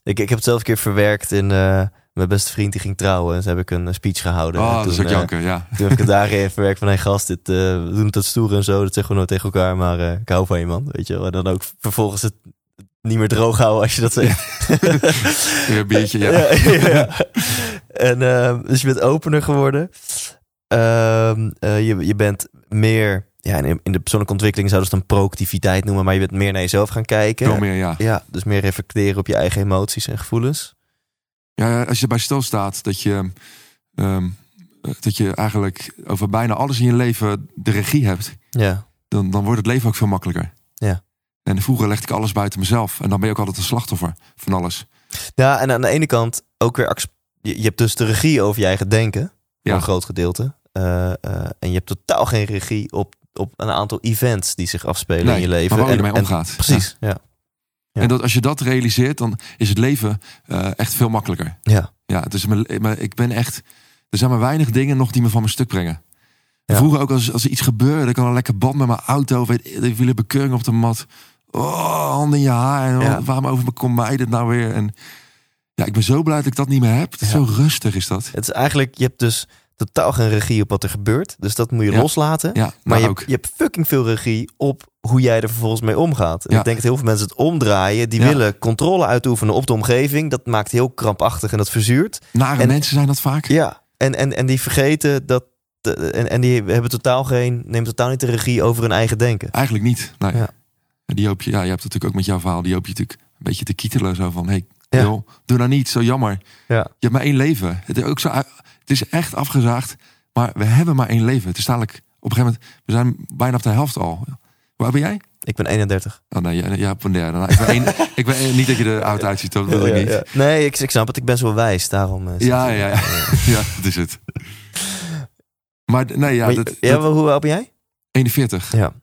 ik, ik heb het zelf een keer verwerkt in... eh, mijn beste vriend die ging trouwen en ze heb ik een speech gehouden. Oh, En dat is toen, ook janken, ja. toen heb ik het daarin verwerkt van... Hey gast, dit, we doen het dat stoer en zo. Dat zeggen we nooit tegen elkaar, maar ik hou van je man. Weet je wel. En dan ook vervolgens het niet meer droog houden als je dat zegt. Weer een biertje, ja. ja, ja, ja. En ehm, dus je bent opener geworden. Ehm, eh, je, je bent meer... Ja, in, in de persoonlijke ontwikkeling zouden ze het dan proactiviteit noemen. Maar je bent meer naar jezelf gaan kijken. Veel meer, ja. Ja, dus meer reflecteren op je eigen emoties en gevoelens. Ja, als je erbij stilstaat dat je, ehm, dat je eigenlijk over bijna alles in je leven de regie hebt, Ja, dan, dan wordt het leven ook veel makkelijker. Ja. En vroeger legde ik alles buiten mezelf. En dan ben je ook altijd een slachtoffer van alles. ja en aan de ene kant ook weer... Je, hebt dus de regie over je eigen denken. Voor Ja. een groot gedeelte. Eh, eh, en je hebt totaal geen regie op, op een aantal events die zich afspelen Nee, in je leven. maar waar je En- en- omgaat. Precies, ja. Ja. En dat, als je dat realiseert, dan is het leven eh, echt veel makkelijker. Ja, Ja, dus mijn- maar ik ben echt. Er zijn maar weinig dingen nog die me van mijn stuk brengen. Ja. Vroeger ook als, als er iets gebeurde, ik had een lekker band met mijn auto, weet, de wielen bekeuring op de mat. Oh, handen in je haar. En Ja. waarom over me komt mij dit nou weer? En ja, ik ben zo blij dat ik dat niet meer heb. Het is Ja. Zo rustig is dat. Het is eigenlijk, je hebt dus totaal geen regie op wat er gebeurt. Dus dat moet je Ja. loslaten. Ja, Maar je, ook. hebt- je hebt fucking veel regie op hoe jij er vervolgens mee omgaat. En Ja. ik denk dat heel veel mensen het omdraaien. Die willen controle uitoefenen op de omgeving. Dat maakt heel krampachtig en dat verzuurt. Nare en- mensen zijn dat vaak. Ja. En, en, en die vergeten dat... en, en die hebben totaal geen... Neemt totaal niet de regie over hun eigen denken. Eigenlijk niet. Nee. Ja. Die hoop je, ja, je hebt het natuurlijk ook met jouw verhaal, die hoop je natuurlijk een beetje te kietelen. Zo van, hey, Ja. joh, doe nou niet, zo jammer. Ja. Je hebt maar één leven. Het is, ook zo, het is echt afgezaagd, maar we hebben maar één leven. Het is dadelijk, op een gegeven moment, we zijn bijna op de helft al. Oud ben jij? Ik ben 31. Oh nee, jij, jij hebt een derde. Nou, ik ben ik ben niet dat je er oud uitziet, dat wil ik Ja, niet. ja. Nee, ik, ik snap het. Ik ben zo wijs. Daarom... eh, Ja, ja, ja. Ja, dat is het. Maar nee, ja, Maar dat, ja, hoe oud ben jij? 41. Ja.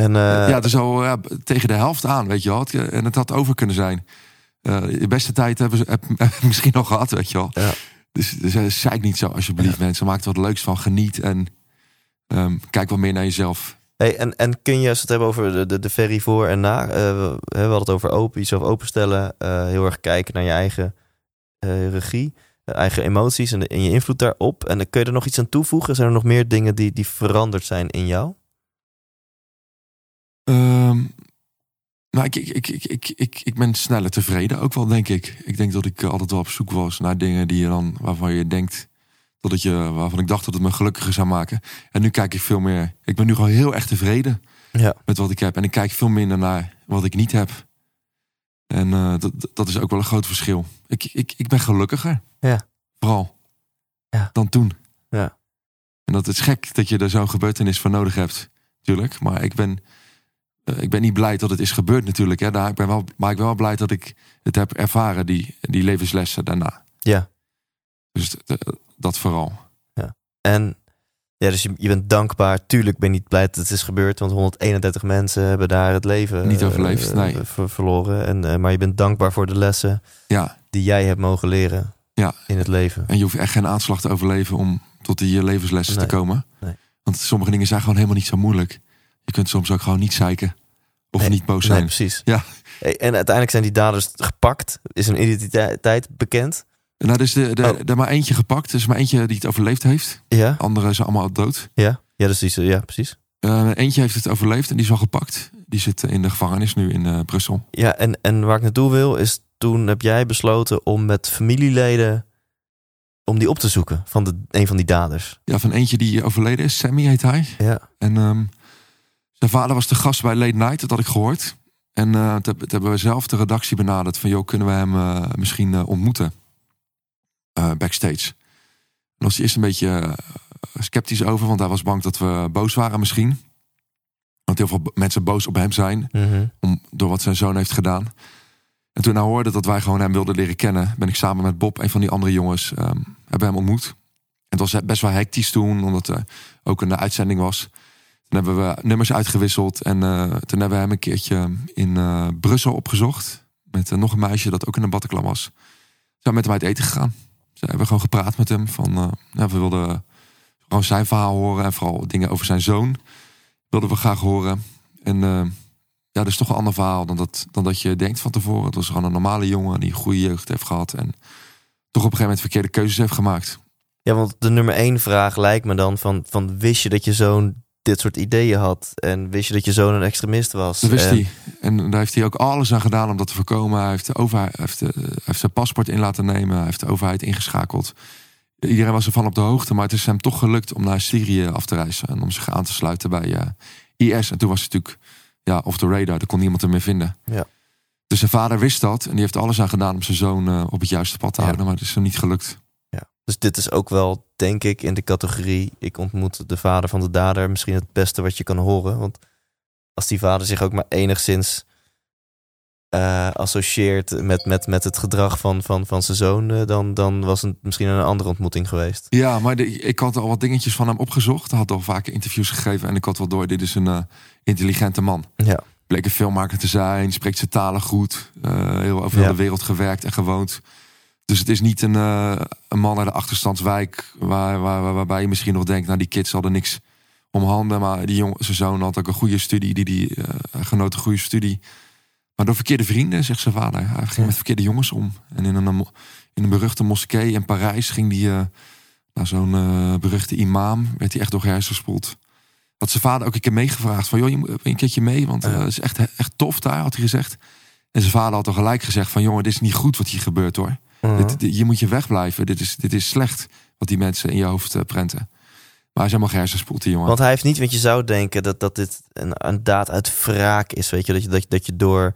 En, eh, ja, het is al ja, tegen de helft aan, weet je wel. En het had over kunnen zijn. Eh de beste tijd hebben ze heb, heb ik misschien nog gehad, weet je wel. Ja. Dus, dus eh, zeik niet zo, alsjeblieft, mensen. Maak er wat leuks van, geniet en ehm, kijk wat meer naar jezelf. Hey, en, en kun je, als we het hebben over de, de, de ferry voor en na, eh, we, we hadden het over open, jezelf openstellen, eh, heel erg kijken naar je eigen eh, regie, eh, eigen emoties en, de- en je invloed daarop. En kun je er nog iets aan toevoegen? Zijn er nog meer dingen die, die veranderd zijn in jou? Ehm, nou, ik, ik, ik, ik, ik, ik, ben sneller tevreden ook wel, denk ik. Ik denk dat ik eh, altijd wel op zoek was naar dingen die je dan, waarvan je denkt dat het je, waarvan ik dacht dat het me gelukkiger zou maken. En nu kijk ik veel meer. Ik ben nu gewoon heel erg tevreden Ja. met wat ik heb. En ik kijk veel minder naar wat ik niet heb. En eh, dat, dat is ook wel een groot verschil. Ik, ik, ik ben gelukkiger. Ja. Vooral. Ja. Dan toen. Ja. En dat is gek dat je er zo'n gebeurtenis voor nodig hebt. Tuurlijk. Maar ik ben, ik ben niet blij dat het is gebeurd natuurlijk. Hè. Daar, ik ben wel, maar ik ben wel blij dat ik het heb ervaren, die, die levenslessen daarna. Ja. Dus dat vooral. En ja, dus je, je bent dankbaar. Tuurlijk ben je niet blij dat het is gebeurd, want 131 mensen hebben daar het leven Niet eh, overleefd, eh, nee. ver- verloren. En, eh, maar je bent dankbaar voor de lessen Ja. die jij hebt mogen leren Ja. in het leven. En je hoeft echt geen aanslag te overleven om tot die levenslessen Nee. te komen. Nee. Want sommige dingen zijn gewoon helemaal niet zo moeilijk. Je kunt soms ook gewoon niet zeiken. Of Nee, niet boos Nee, zijn. precies. Ja. En uiteindelijk zijn die daders gepakt. Is een identiteit bekend. nou, er is de, de, Oh. er maar eentje gepakt. Er is maar eentje die het overleefd heeft. Ja, Anderen zijn allemaal dood. ja. Ja, dus die, ja, precies. Eh, eentje heeft het overleefd en die is al gepakt. Die zit in de gevangenis nu in eh, Brussel. Ja, en, en waar ik naartoe wil is... Toen heb jij besloten om met familieleden... om die op te zoeken van de, een van die daders. Ja, van eentje die overleden is. Sammy heet hij. Ja, En ehm, zijn vader was de gast bij Late Night. Dat had ik gehoord. En eh toen hebben we zelf de redactie benaderd. Van joh, kunnen we hem eh, misschien eh, ontmoeten? backstage. En was hij eerst een beetje sceptisch over, want hij was bang dat we boos waren misschien. Want heel veel mensen boos op hem zijn Mhm. om, door wat zijn zoon heeft gedaan. En toen hij hoorde dat wij gewoon hem wilden leren kennen, ben ik samen met Bob, een van die andere jongens, ehm, hebben hem ontmoet. En het was best wel hectisch toen, omdat er ook een uitzending was. Toen hebben we nummers uitgewisseld en eh, toen hebben we hem een keertje in eh, Brussel opgezocht. Met eh, nog een meisje dat ook in een Bataclan was. Zijn met hem uit eten gegaan. Ze hebben gewoon gepraat met hem. Van, ja, we wilden gewoon zijn verhaal horen en vooral dingen over zijn zoon wilden we graag horen. En ja, dat is toch een ander verhaal dan dat, dan dat je denkt van tevoren. Het was gewoon een normale jongen die een goede jeugd heeft gehad. En toch op een gegeven moment verkeerde keuzes heeft gemaakt. Ja, want de nummer één vraag lijkt me dan van, van wist je dat je zoon dit soort ideeën had? En wist je dat je zoon een extremist was? Dat wist En- hij. En daar heeft hij ook alles aan gedaan om dat te voorkomen. Hij heeft, de overheid, heeft, de- hij heeft zijn paspoort in laten nemen. Hij heeft de overheid ingeschakeld. Iedereen was ervan op de hoogte. Maar het is hem toch gelukt om naar Syrië af te reizen. En om zich aan te sluiten bij eh, IS. En toen was hij natuurlijk ja, off the radar. Er kon niemand hem meer vinden. Ja. Dus zijn vader wist dat. En die heeft alles aan gedaan om zijn zoon eh, op het juiste pad te Ja. houden. Maar het is hem niet gelukt. Dus dit is ook wel, denk ik, in de categorie... ik ontmoet de vader van de dader misschien het beste wat je kan horen. Want als die vader zich ook maar enigszins eh, associeert met, met, met het gedrag van, van, van zijn zoon... eh, dan, dan was het misschien een andere ontmoeting geweest. Ja, maar de- ik had al wat dingetjes van hem opgezocht. Hij had al vaker interviews gegeven. En ik had wel door, dit is een eh, intelligente man. Ja. bleek een filmmaker te zijn, spreekt zijn talen goed, heel over heel de wereld gewerkt en gewoond. Dus het is niet een, eh, een man uit de achterstandswijk waar, waar, waar- waarbij je misschien nog denkt, nou die kids hadden niks om handen, maar die jongen, zijn zoon had ook een goede studie, die, die eh, hij genoot een goede studie. Maar door verkeerde vrienden, zegt zijn vader. Hij ging Ja. met verkeerde jongens om. En in een, in een beruchte moskee in Parijs ging die eh, naar zo'n eh, beruchte imam, werd hij echt door gespoeld. Had zijn vader ook een keer meegevraagd van, joh, je moet een keertje mee, want eh, het is echt, echt tof daar, had hij gezegd. En zijn vader had al gelijk gezegd van, jongen, dit is niet goed wat hier gebeurt hoor. Mhm. Dit, dit- hier moet je wegblijven. Dit is, dit is slecht wat die mensen in je hoofd eh, prenten. Maar hij is helemaal gehersenspoeld, die jongen. Want hij heeft niet, want je zou denken dat, dat dit een, een daad uit wraak is. Weet je? Dat, je, dat, je, dat je door,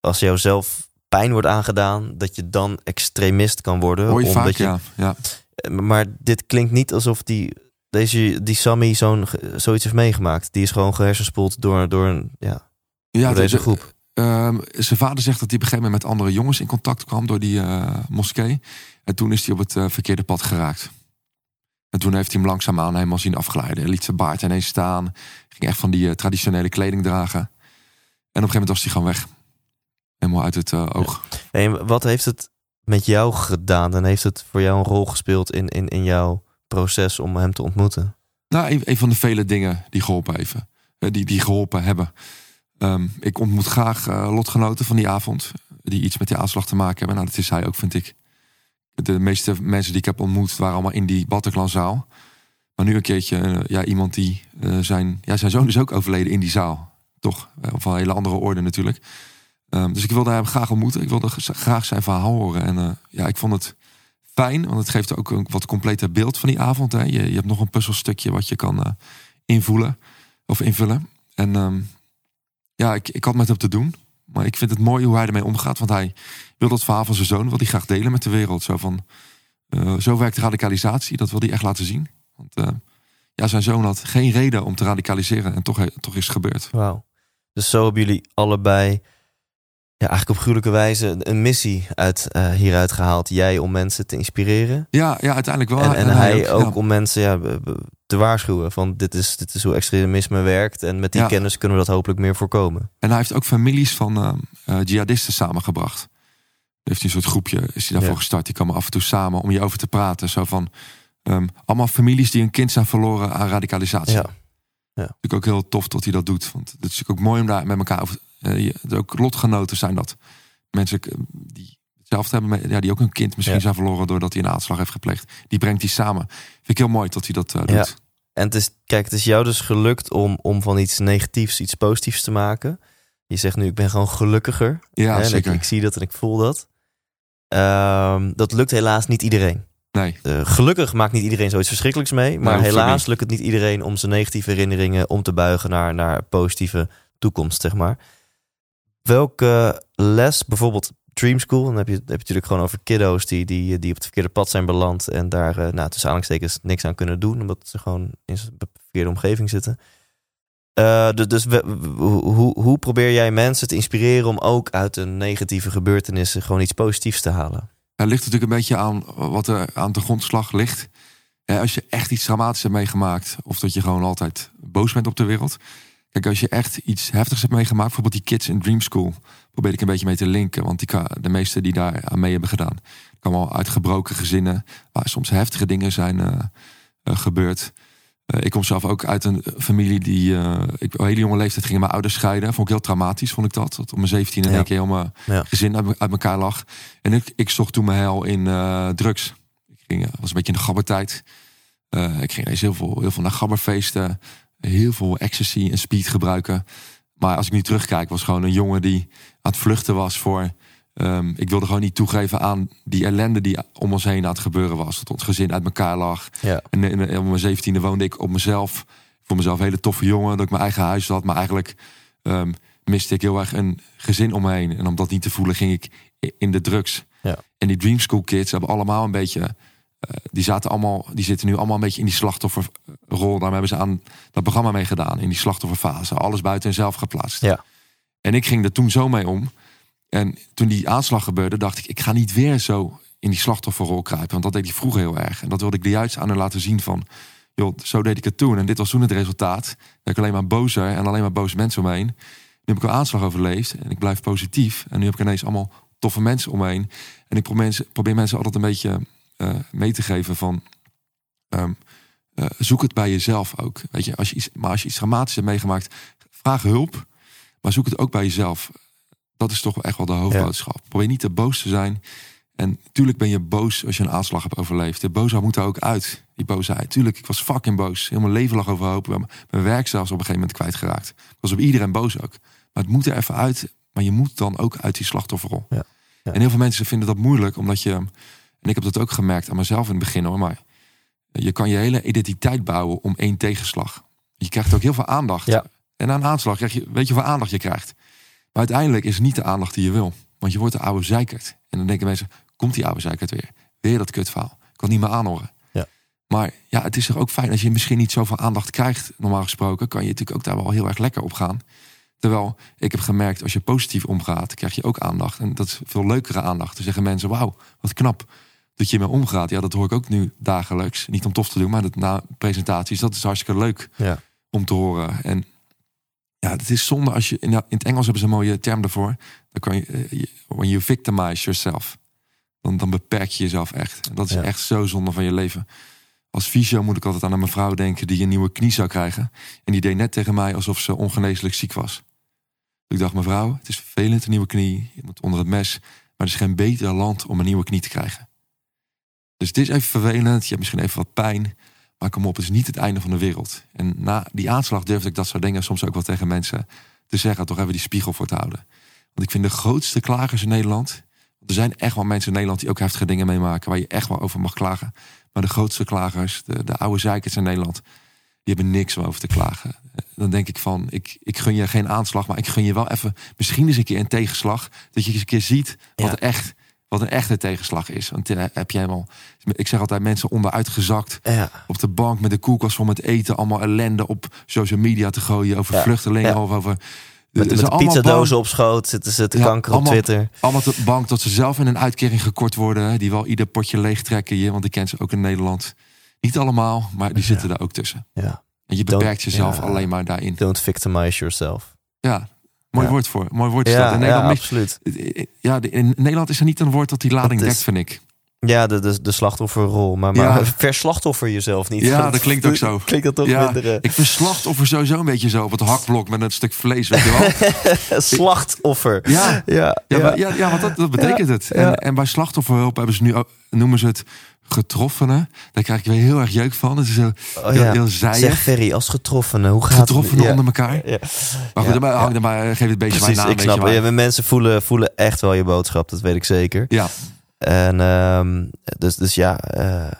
als jou zelf pijn wordt aangedaan, dat je dan extremist kan worden. Hoor je omdat vaak, je, ja. ja. Eh, Maar dit klinkt niet alsof die, deze, die Sammy zo'n, zoiets heeft meegemaakt. Die is gewoon gehersenspoeld door, door, een, ja, ja door de- deze de- groep. Ehm, zijn vader zegt dat hij op een gegeven moment met andere jongens in contact kwam door die eh, moskee. En toen is hij op het eh, verkeerde pad geraakt. En toen heeft hij hem langzaamaan helemaal zien afglijden. Hij liet zijn baard ineens staan. Ging echt van die eh, traditionele kleding dragen. En op een gegeven moment was hij gewoon weg. Helemaal uit het oog. Wat heeft het met jou gedaan? En heeft het voor jou een rol gespeeld in, in, in jouw proces om hem te ontmoeten? Nou, een, een van de vele dingen die geholpen, even, eh, die, die geholpen hebben. Ehm, ik ontmoet graag eh, lotgenoten van die avond. Die iets met die aanslag te maken hebben. Nou, dat is hij ook, vind ik. De meeste mensen die ik heb ontmoet waren allemaal in die Bataclanzaal. Maar nu een keertje eh, ja, iemand die eh, zijn... Ja, zijn zoon is ook overleden in die zaal. Toch? Of van een hele andere orde natuurlijk. Ehm, dus ik wilde hem graag ontmoeten. Ik wilde graag zijn verhaal horen. En ja, ik vond het fijn. Want het geeft ook een wat completer beeld van die avond. Hè. Je, je hebt nog een puzzelstukje wat je kan invoelen. Of invullen. En ehm, ja, ik, ik had met hem te doen. Maar ik vind het mooi hoe hij ermee omgaat. Want hij wil dat verhaal van zijn zoon wil hij graag delen met de wereld. Zo van, eh, zo werkt radicalisatie. Dat wil hij echt laten zien. Want eh, ja, zijn zoon had geen reden om te radicaliseren. En toch, toch is het gebeurd. Wauw. Dus zo hebben jullie allebei ja, eigenlijk op gruwelijke wijze een missie uit, eh, hieruit gehaald. Jij om mensen te inspireren. Ja, ja uiteindelijk wel. En, en hij ook ja. om mensen ja, te waarschuwen van dit is, dit is hoe extremisme werkt. En met die Ja. kennis kunnen we dat hopelijk meer voorkomen. En hij heeft ook families van eh, jihadisten samengebracht. Daar heeft hij een soort groepje, is hij daarvoor Ja. gestart. Die komen af en toe samen om je over te praten. Zo van, ehm, allemaal families die een kind zijn verloren aan radicalisatie. Ja. Natuurlijk ook heel tof dat hij dat doet. Want het is natuurlijk ook mooi om daar met elkaar over... eh, ook lotgenoten zijn dat. Mensen eh, die hetzelfde hebben, met- ja, die ook een kind misschien Ja. zijn verloren... doordat hij een aanslag heeft gepleegd. Die brengt hij samen. Vind ik heel mooi dat hij dat eh, doet. Ja. En het is, kijk, het is jou dus gelukt om, om van iets negatiefs iets positiefs te maken. Je zegt nu, ik ben gewoon gelukkiger. Ja, Hè, en ik, zeker. ik zie dat en ik voel dat. Ehm, dat lukt helaas niet iedereen. Nee, Eh, gelukkig maakt niet iedereen zoiets verschrikkelijks mee. Maar helaas lukt het niet iedereen om zijn negatieve herinneringen om te buigen naar, naar positieve toekomst, zeg maar. Welke les bijvoorbeeld Dream School. Dan heb je, natuurlijk gewoon over kiddo's die, die, die op het verkeerde pad zijn beland. En daar, uh, nou, tussen aanhalingstekens niks aan kunnen doen. Omdat ze gewoon in een verkeerde omgeving zitten. Uh, dus hoe, hoe probeer jij mensen te inspireren om ook uit een negatieve gebeurtenissen gewoon iets positiefs te halen? Het ligt natuurlijk een beetje aan wat er aan de grondslag ligt. als je echt iets dramatisch hebt meegemaakt, of dat je gewoon altijd boos bent op de wereld. Kijk, als je echt iets heftigs hebt meegemaakt, bijvoorbeeld die kids in Dream School, probeer ik een beetje mee te linken. Want die, de meeste die daar aan mee hebben gedaan, komen uit gebroken gezinnen, waar soms heftige dingen zijn uh, uh, gebeurd. Uh, ik kom zelf ook uit een familie die. ik, op een hele jonge leeftijd gingen mijn ouders scheiden. Vond ik heel traumatisch, vond ik dat. Dat op mijn 17 in ja. één keer heel mijn ja. gezin uit, uit, elkaar lag. En ik, ik zocht toen mijn hel in drugs. Ik ging, was een beetje in de gabbertijd. ik ging ineens heel veel, heel veel naar gabberfeesten heel veel ecstasy en speed gebruiken. Maar als ik nu terugkijk, was gewoon een jongen die aan het vluchten was voor. Um, ik wilde gewoon niet toegeven aan die ellende die om ons heen aan het gebeuren was. Dat ons gezin uit elkaar lag. Ja. En in, in, op mijn zeventiende woonde ik op mezelf. Voor mezelf een hele toffe jongen. Dat ik mijn eigen huis had. Maar eigenlijk um, miste ik heel erg een gezin om me heen. En om dat niet te voelen, ging ik in de drugs. Ja. En die Dream School kids hebben allemaal een beetje uh, die, zaten allemaal, die zitten nu allemaal een beetje in die slachtofferrol. Daarom hebben ze aan dat programma mee gedaan. In die slachtofferfase. Alles buiten zelf geplaatst. Ja. En ik ging er toen zo mee om. En toen die aanslag gebeurde, dacht ik... ik ga niet weer zo in die slachtofferrol kruipen. Want dat deed ik vroeger heel erg. En dat wilde ik de juist aan hen laten zien van... joh, zo deed ik het toen. En dit was toen het resultaat. Dat ik alleen maar bozer en alleen maar boze mensen omheen. Nu heb ik een aanslag overleefd. En ik blijf positief. En nu heb ik ineens allemaal toffe mensen omheen. En ik probeer mensen, probeer mensen altijd een beetje uh, mee te geven van. Um, uh, zoek het bij jezelf ook. Weet je, als je iets, maar als je iets dramatisch hebt meegemaakt, vraag hulp. Maar zoek het ook bij jezelf. Dat is toch echt wel de hoofdboodschap. Ja. Probeer niet te boos te zijn. En tuurlijk ben je boos als je een aanslag hebt overleefd. De boosheid moet er ook uit. Die boosheid. Tuurlijk, ik was fucking boos. Heel mijn leven lag overhoop. Mijn werk zelfs op een gegeven moment kwijtgeraakt. Ik was op iedereen boos ook. Maar het moet er even uit. Maar je moet dan ook uit die slachtofferrol. Ja. Ja. En heel veel mensen vinden dat moeilijk. Omdat je en ik heb dat ook gemerkt aan mezelf in het begin hoor. Maar je kan je hele identiteit bouwen om één tegenslag. Je krijgt ook heel veel aandacht. Ja. En aan aanslag krijg je, weet je hoeveel aandacht je krijgt. Maar uiteindelijk is het niet de aandacht die je wil. Want je wordt de oude zeikert. En dan denken mensen, komt die oude zeikert weer? Weer dat kutverhaal. Ik kan niet meer aanhoren. Ja. Maar ja, het is er ook fijn als je misschien niet zoveel aandacht krijgt. Normaal gesproken kan je natuurlijk ook daar wel heel erg lekker op gaan. Terwijl ik heb gemerkt, als je positief omgaat, krijg je ook aandacht. En dat is veel leukere aandacht. Dan zeggen mensen, wauw, wat knap dat je mee omgaat. Ja, dat hoor ik ook nu dagelijks. Niet om tof te doen, maar dat na presentaties, dat is hartstikke leuk ja. om te horen. En ja, het is zonde als je in, in het Engels hebben ze een mooie term daarvoor. Dan kan je, uh, when you victimize yourself, dan, dan beperk je jezelf echt. En dat is Ja. echt zo zonde van je leven. Als fysio moet ik altijd aan een mevrouw denken die een nieuwe knie zou krijgen. En die deed net tegen mij alsof ze ongeneeslijk ziek was. Ik dacht, mevrouw, het is vervelend, een nieuwe knie. Je moet onder het mes. Maar er is geen beter land om een nieuwe knie te krijgen. Dus het is even vervelend. Je hebt misschien even wat pijn. Maar kom op, het is niet het einde van de wereld. En na die aanslag durfde ik dat soort dingen soms ook wel tegen mensen te zeggen. Toch even die spiegel voor te houden. Want ik vind de grootste klagers in Nederland. Er zijn echt wel mensen in Nederland die ook heftige dingen meemaken. Waar je echt wel over mag klagen. Maar de grootste klagers, de, de oude zeikers in Nederland. Die hebben niks om over te klagen. Dan denk ik van, ik, ik gun je geen aanslag. Maar ik gun je wel even, misschien eens een keer een tegenslag. Dat je eens een keer ziet wat, Ja. echt, wat een echte tegenslag is. Want eh, heb jij helemaal, ik zeg altijd mensen onderuit gezakt Ja. op de bank met de koelkast vol met eten, allemaal ellende op social media te gooien over Ja, vluchtelingen ja. of over. Met, met pizzadozen op schoot zitten ze te kanker op allemaal- Twitter. Allemaal te bang dat ze zelf in een uitkering gekort worden, die wel ieder potje leegtrekken hier, want ik ken ze ook in Nederland. Niet allemaal, maar die zitten daar ook tussen. Ja. En je Don't- beperkt jezelf alleen maar daarin. Don't victimize yourself. Ja, mooi Ja. woord voor. Mooi woord is dat. Ja, In ja, Nederland, absoluut. ja, de- in Nederland is er niet een woord dat die lading is- dekt, vind ik. Ja, de, de, de slachtofferrol. Maar, maar Ja. verslachtoffer jezelf niet. Ja, dat klinkt ook zo. Klinkt dat toch Ja, minder... eh, Ik vind slachtoffer sowieso een beetje zo op het hakblok met een stuk vlees, weet je wel. slachtoffer. Ja, Ja, Ja, ja. maar, ja, ja want dat, dat betekent het. ja. En, en bij slachtofferhulp hebben ze nu ook, noemen ze het getroffenen. Daar krijg ik weer heel erg jeuk van. Het is zo Oh, heel, ja. heel Zeg. Ferry, als getroffenen, hoe gaat Getroffenen het? Ja. onder elkaar. Ja. Maar goed, ja. hang er maar, geef het beestje Precies, maar naam. ik snap. Ja, mensen voelen, voelen echt wel je boodschap, dat weet ik zeker. Ja, En ehm, dus, dus ja, eh,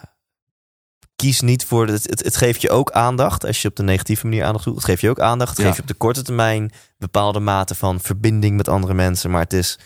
kies niet voor. Het, het, het geeft je ook aandacht als je op de negatieve manier aandacht doet. Het geeft je ook aandacht. Het geeft je op de korte termijn bepaalde mate van verbinding met andere mensen. Maar het is.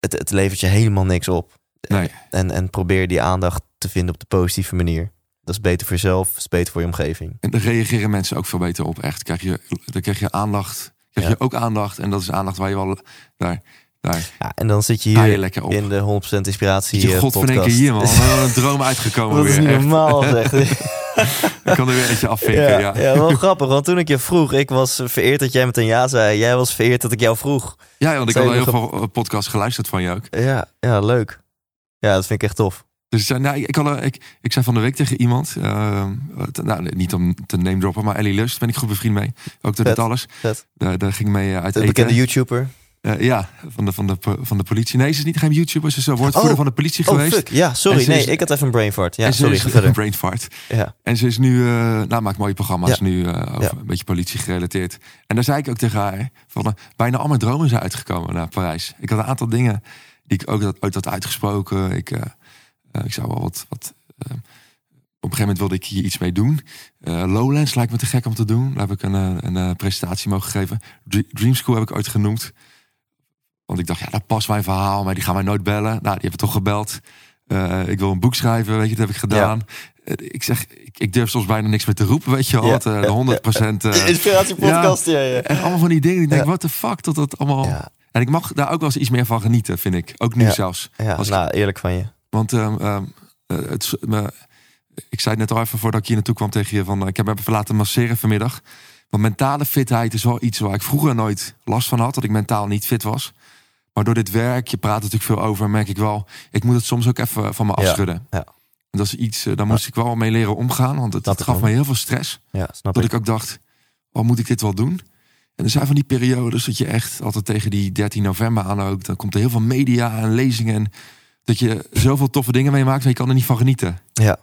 Het, het levert je helemaal niks op. Nee. En, en probeer die aandacht te vinden op de positieve manier. Dat is beter voor jezelf, dat is beter voor je omgeving. En daar reageren mensen ook veel beter op. Echt, krijg je, dan krijg je aandacht. Krijg Ja. je ook aandacht. En dat is aandacht waar je wel... Daar, daar Ja, en dan zit je hier je lekker op. in de 100% inspiratie je eh, god van één keer hier, man. Een droom uitgekomen Dat is weer. niet echt. normaal, zeg. Ik kan er weer eentje afvinken, ja, ja. ja. wel grappig. Want toen ik je vroeg, ik was vereerd dat jij meteen ja zei. Jij was vereerd dat ik jou vroeg. Ja, want ik had al heel veel podcasts geluisterd van je ook. Ja, ja leuk. Ja, dat vind ik echt tof. Dus ik zei, nou, ik, had, ik, ik zei van de week tegen iemand, eh, te- nou, niet om te name droppen, maar Ellie Lust ben ik goed bevriend mee. Ook door dit alles. Vet. Daar, daar ging mee eh, uit De eten. bekende YouTuber. Eh, ja, van de, van, de, van de politie. Nee, ze is niet geen YouTuber, ze is een woordvoerder Oh. van de politie Oh, geweest. fuck. Ja, sorry. Nee, is- ik had even een brain fart. Ja, en ze sorry. is een brain fart. Ja. En ze is nu, nou, maakt mooie programma's Ja. nu over Ja. een beetje politie gerelateerd. En daar zei ik ook tegen haar, van bijna al mijn dromen zijn uitgekomen naar Parijs. Ik had een aantal dingen die ik ook ooit had uitgesproken. Ik, eh, ik zou wel wat, wat eh, op een gegeven moment wilde ik hier iets mee doen. Eh, Lowlands lijkt me te gek om te doen. Daar heb ik een, een, presentatie mogen geven. Dr- Dream School heb ik ooit genoemd. Want ik dacht, ja, dat past mijn verhaal. Maar die gaan mij nooit bellen. Nou, die hebben toch gebeld. Ik wil een boek schrijven, weet je, dat heb ik gedaan. Ik zeg, ik, ik durf soms bijna niks meer te roepen, weet je wel. Ja, de 100 procent. De inspiratiepodcast, ja. ja, En allemaal van die dingen. Ik denk, what the fuck, dat dat allemaal... En ik mag daar ook wel eens iets meer van genieten, vind ik. Ook nu zelfs. ja, Als ik- nou, eerlijk van je. Want ehm, ehm, eh, het, ik zei het net al even voordat ik hier naartoe kwam tegen je van, eh, ik heb me even laten masseren vanmiddag. Want mentale fitheid is wel iets waar ik vroeger nooit last van had, dat ik mentaal niet fit was. Maar door dit werk, je praat natuurlijk veel over, merk ik wel, ik moet het soms ook even van me afschudden. ja. En dat is iets, eh, daar moest ik wel mee leren omgaan, want het, gaf me heel veel stress. Dat ik. ik ook dacht, oh, moet ik dit wel doen? En er zijn van die periodes dat je echt altijd tegen die 13 november aan ook. Dan komt er heel veel media en lezingen. En dat je zoveel toffe dingen meemaakt, maar je kan er niet van genieten. Ja.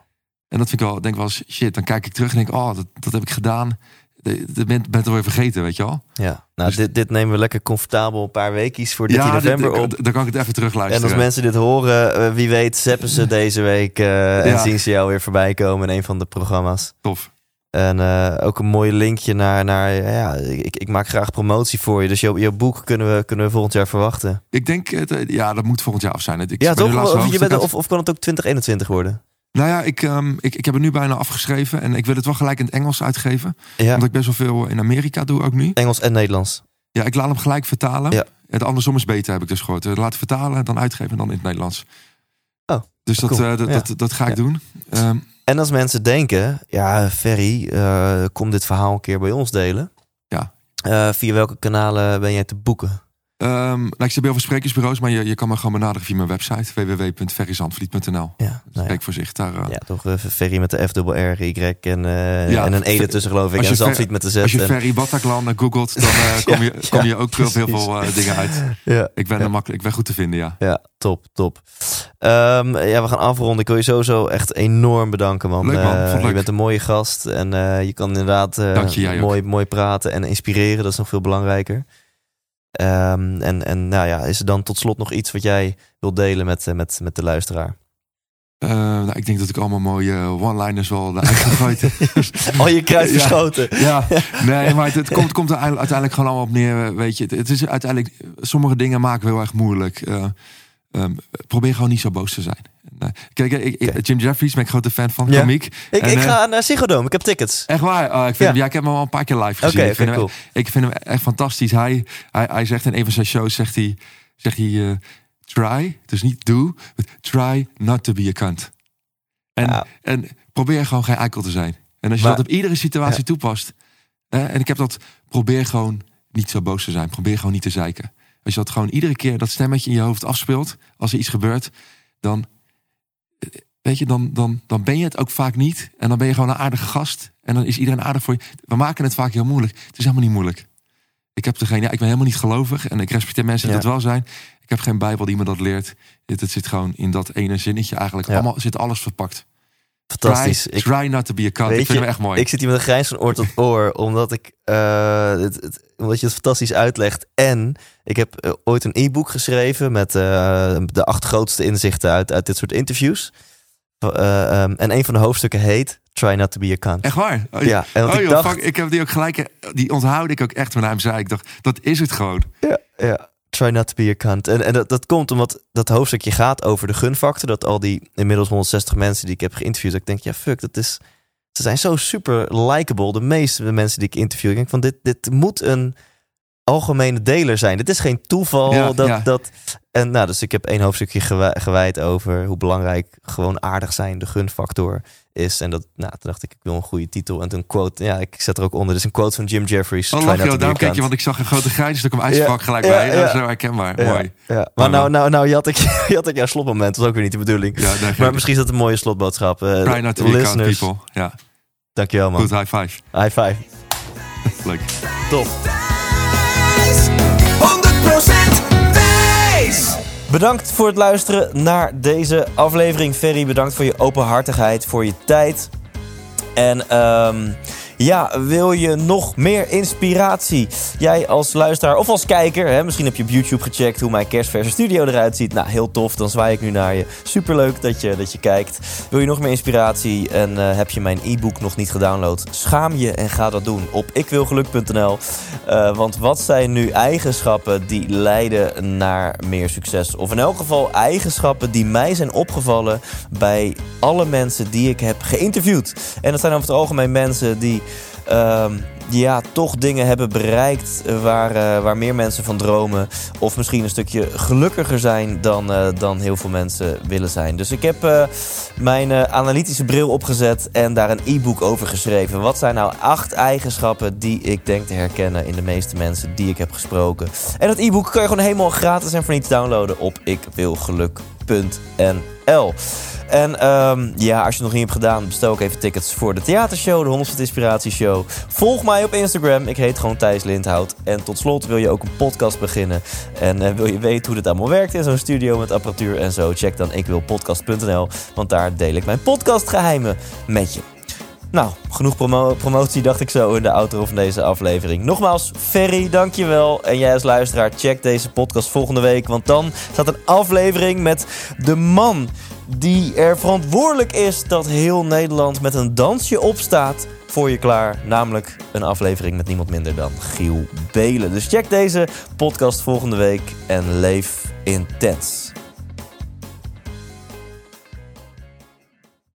En dat vind ik wel, denk wel eens, shit. Dan kijk ik terug en denk, oh, dat, dat heb ik gedaan. Dat bent ben het alweer vergeten, weet je wel? Ja, nou, Dus- dit, dit nemen we lekker comfortabel een paar weekjes voor 13 november dit- op. Dan kan ik het even En terugluisteren. als mensen dit horen, eh, wie weet, zeppen ze deze week eh, en Ja. zien ze jou weer voorbij komen in een van de programma's. Tof. En eh, ook een mooi linkje naar, naar ja, ik, ik maak graag promotie voor je. Dus jouw, jouw boek kunnen we, kunnen we volgend jaar verwachten. Ik denk, eh, ja, dat moet volgend jaar af zijn. Ik ja, toch? Of, je bent, of, of kan het ook 2021 worden? Nou ja, ik, ehm, ik, ik heb het nu bijna afgeschreven. En ik wil het wel gelijk in het Engels uitgeven. Ja, Omdat ik best wel veel in Amerika doe ook nu. Engels en Nederlands. Ja, ik laat hem gelijk vertalen. Ja. Het andersom is beter, heb ik dus gehoord. Eh, Laten vertalen, dan uitgeven en dan in het Nederlands. Dus dat, cool. eh, dat, Ja. dat, dat ga ik Ja. doen. Ehm, En als mensen denken, ja, Ferry, eh, kom dit verhaal een keer bij ons delen. Ja. Eh, via welke kanalen ben jij te boeken? Ehm, nou, ik zit bij heel veel sprekersbureaus, maar je, je kan me gewoon benaderen via mijn website www.ferryzandvliet.nl. Ja, nou ja. Spreek voor zich. Daar, eh, Ja, toch eh, Ferry met de F dubbel R Y en, eh, Ja, en een E Fer- ertussen geloof ik. En Zandvliet met de Z. Als je Ferry Bataclan googelt, dan kom je, Ja, kom ja, je ook heel veel precies. eh, dingen uit. ja, Ik ben, er makkelijk, ik ben goed te vinden, ja. ja, top, top. Ehm, ja, we gaan afronden. Ik wil je sowieso echt enorm bedanken, man. Leuk, man. Je bent een mooie gast en je kan inderdaad je, ook. mooi, mooi praten en inspireren. Dat is nog veel belangrijker. Ehm, en, en nou ja, is er dan tot slot nog iets wat jij wilt delen met, eh, met, met de luisteraar? Eh, nou, ik denk dat ik allemaal mooie eh, one-liners wel eruit gegooid heb. Oh, je kruid Ja. verschoten. Ja, nee, maar het, het komt, komt er uiteindelijk gewoon allemaal op neer. Weet je, het, het is uiteindelijk, sommige dingen maken we heel erg moeilijk. Ehm, probeer gewoon niet zo boos te zijn. Eh, kijk, ik. Jim Jeffries ben ik grote fan van, Ja. komiek. Ik, En, ik eh, ga naar Ziggo Dome. Ik heb tickets. Echt waar? Oh, ik, vind Ja. hem, ja, ik heb hem al een paar keer live gezien. ik, vind hem, cool. ik vind hem echt fantastisch. Hij, hij, hij zegt in een van zijn shows, zegt hij, zegt hij eh, try, dus niet do, but try not to be a cunt. En, en probeer gewoon geen eikel te zijn. En als je Maar- dat op iedere situatie Ja. toepast. En ik heb dat, probeer gewoon niet zo boos te zijn. Probeer gewoon niet te zeiken. Als je dat gewoon iedere keer dat stemmetje in je hoofd afspeelt, als er iets gebeurt, dan, weet je, dan, dan, dan ben je het ook vaak niet. En dan ben je gewoon een aardige gast. En dan is iedereen aardig voor je. We maken het vaak heel moeilijk. Het is helemaal niet moeilijk. Ik heb er geen, ja, ik ben helemaal niet gelovig en ik respecteer mensen die Ja. dat wel zijn. Ik heb geen Bijbel die me dat leert. Het, het zit gewoon in dat ene zinnetje eigenlijk. Ja. Allemaal zit alles verpakt. Fantastisch. Try, Ik, try not to be a cunt. Weet Ik vind je, hem echt mooi. ik zit hier met een grijns van oor tot oor, omdat, ik, eh, het, het- omdat je het fantastisch uitlegt. En ik heb eh, ooit een e-book geschreven met eh, de acht grootste inzichten uit, uit dit soort interviews. Eh, ehm, en een van de hoofdstukken heet Try Not To Be A Cunt. Echt waar? Oh, Ja, en oh, ik joh, dacht... fuck, ik heb die ook gelijk, die onthoud ik ook echt van hem zei. Ik dacht, dat is het gewoon. Ja, ja. Try not to be a cunt. En, en dat, dat komt omdat dat hoofdstukje gaat over de gunfactor. Dat al die inmiddels 160 mensen die ik heb geïnterviewd... dat ik denk, ja, fuck, dat is... Ze zijn zo super likable. De meeste mensen die ik interview. Ik denk van, dit, dit moet een algemene deler zijn. Dit is geen toeval. Ja, dat, ja. dat, en nou, dus ik heb één hoofdstukje gewi- gewijd over hoe belangrijk gewoon aardig zijn, de gunfactor is. En dat, nou, toen dacht ik, ik wil een goede titel. En toen quote, ja, ik zet er ook onder. Dus een quote van Jim Jeffries. Oh, lach je, daarom kijk je, want ik zag een grote grijs stuk om ijsvak Ja, gelijk ja, bij. Dat is zo herkenbaar. Mooi. Maar nou, nou, nou, je had ik, je had ik jouw slotmoment. Dat was ook weer niet de bedoeling. Maar misschien is dat een mooie slotboodschap. Eh, Try not to listeners, people. Ja, dankjewel man. goed, high five. High five. Leuk. Top. 100% wijs! Bedankt voor het luisteren naar deze aflevering. Ferry, bedankt voor je openhartigheid, voor je tijd. En ehm, ja, wil je nog meer inspiratie? Jij als luisteraar of als kijker, hè, misschien heb je op YouTube gecheckt hoe mijn kerstverse studio eruit ziet. Nou, heel tof, dan zwaai ik nu naar je. Superleuk dat je, dat je kijkt. Wil je nog meer inspiratie en eh, heb je mijn e-book nog niet gedownload? Schaam je en ga dat doen op ikwilgeluk.nl. Eh, want wat zijn nu eigenschappen die leiden naar meer succes? Of in elk geval eigenschappen die mij zijn opgevallen bij alle mensen die ik heb geïnterviewd. En dat zijn over het algemeen mensen die ja, toch dingen hebben bereikt waar, eh, waar meer mensen van dromen. Of misschien een stukje gelukkiger zijn dan, eh, dan heel veel mensen willen zijn. Dus ik heb eh, mijn eh, analytische bril opgezet en daar een e-book over geschreven. Wat zijn nou acht eigenschappen die ik denk te herkennen in de meeste mensen die ik heb gesproken? En dat e-book kan je gewoon helemaal gratis en voor niets downloaden op ikwilgeluk.nl. En ehm, ja, als je het nog niet hebt gedaan, bestel ook even tickets voor de theatershow, de 100% Inspiratieshow. Volg mij op Instagram, ik heet gewoon Thijs Lindhout. En tot slot wil je ook een podcast beginnen en eh, wil je weten hoe dit allemaal werkt in zo'n studio met apparatuur en zo, check dan ikwilpodcast.nl, want daar deel ik mijn podcastgeheimen met je. Nou, genoeg promo- promotie dacht ik zo in de outro van deze aflevering. Nogmaals, Ferry, dankjewel. En jij als luisteraar, check deze podcast volgende week. Want dan staat een aflevering met de man die er verantwoordelijk is dat heel Nederland met een dansje opstaat voor je klaar. Namelijk een aflevering met niemand minder dan Giel Belen. Dus check deze podcast volgende week en leef intens.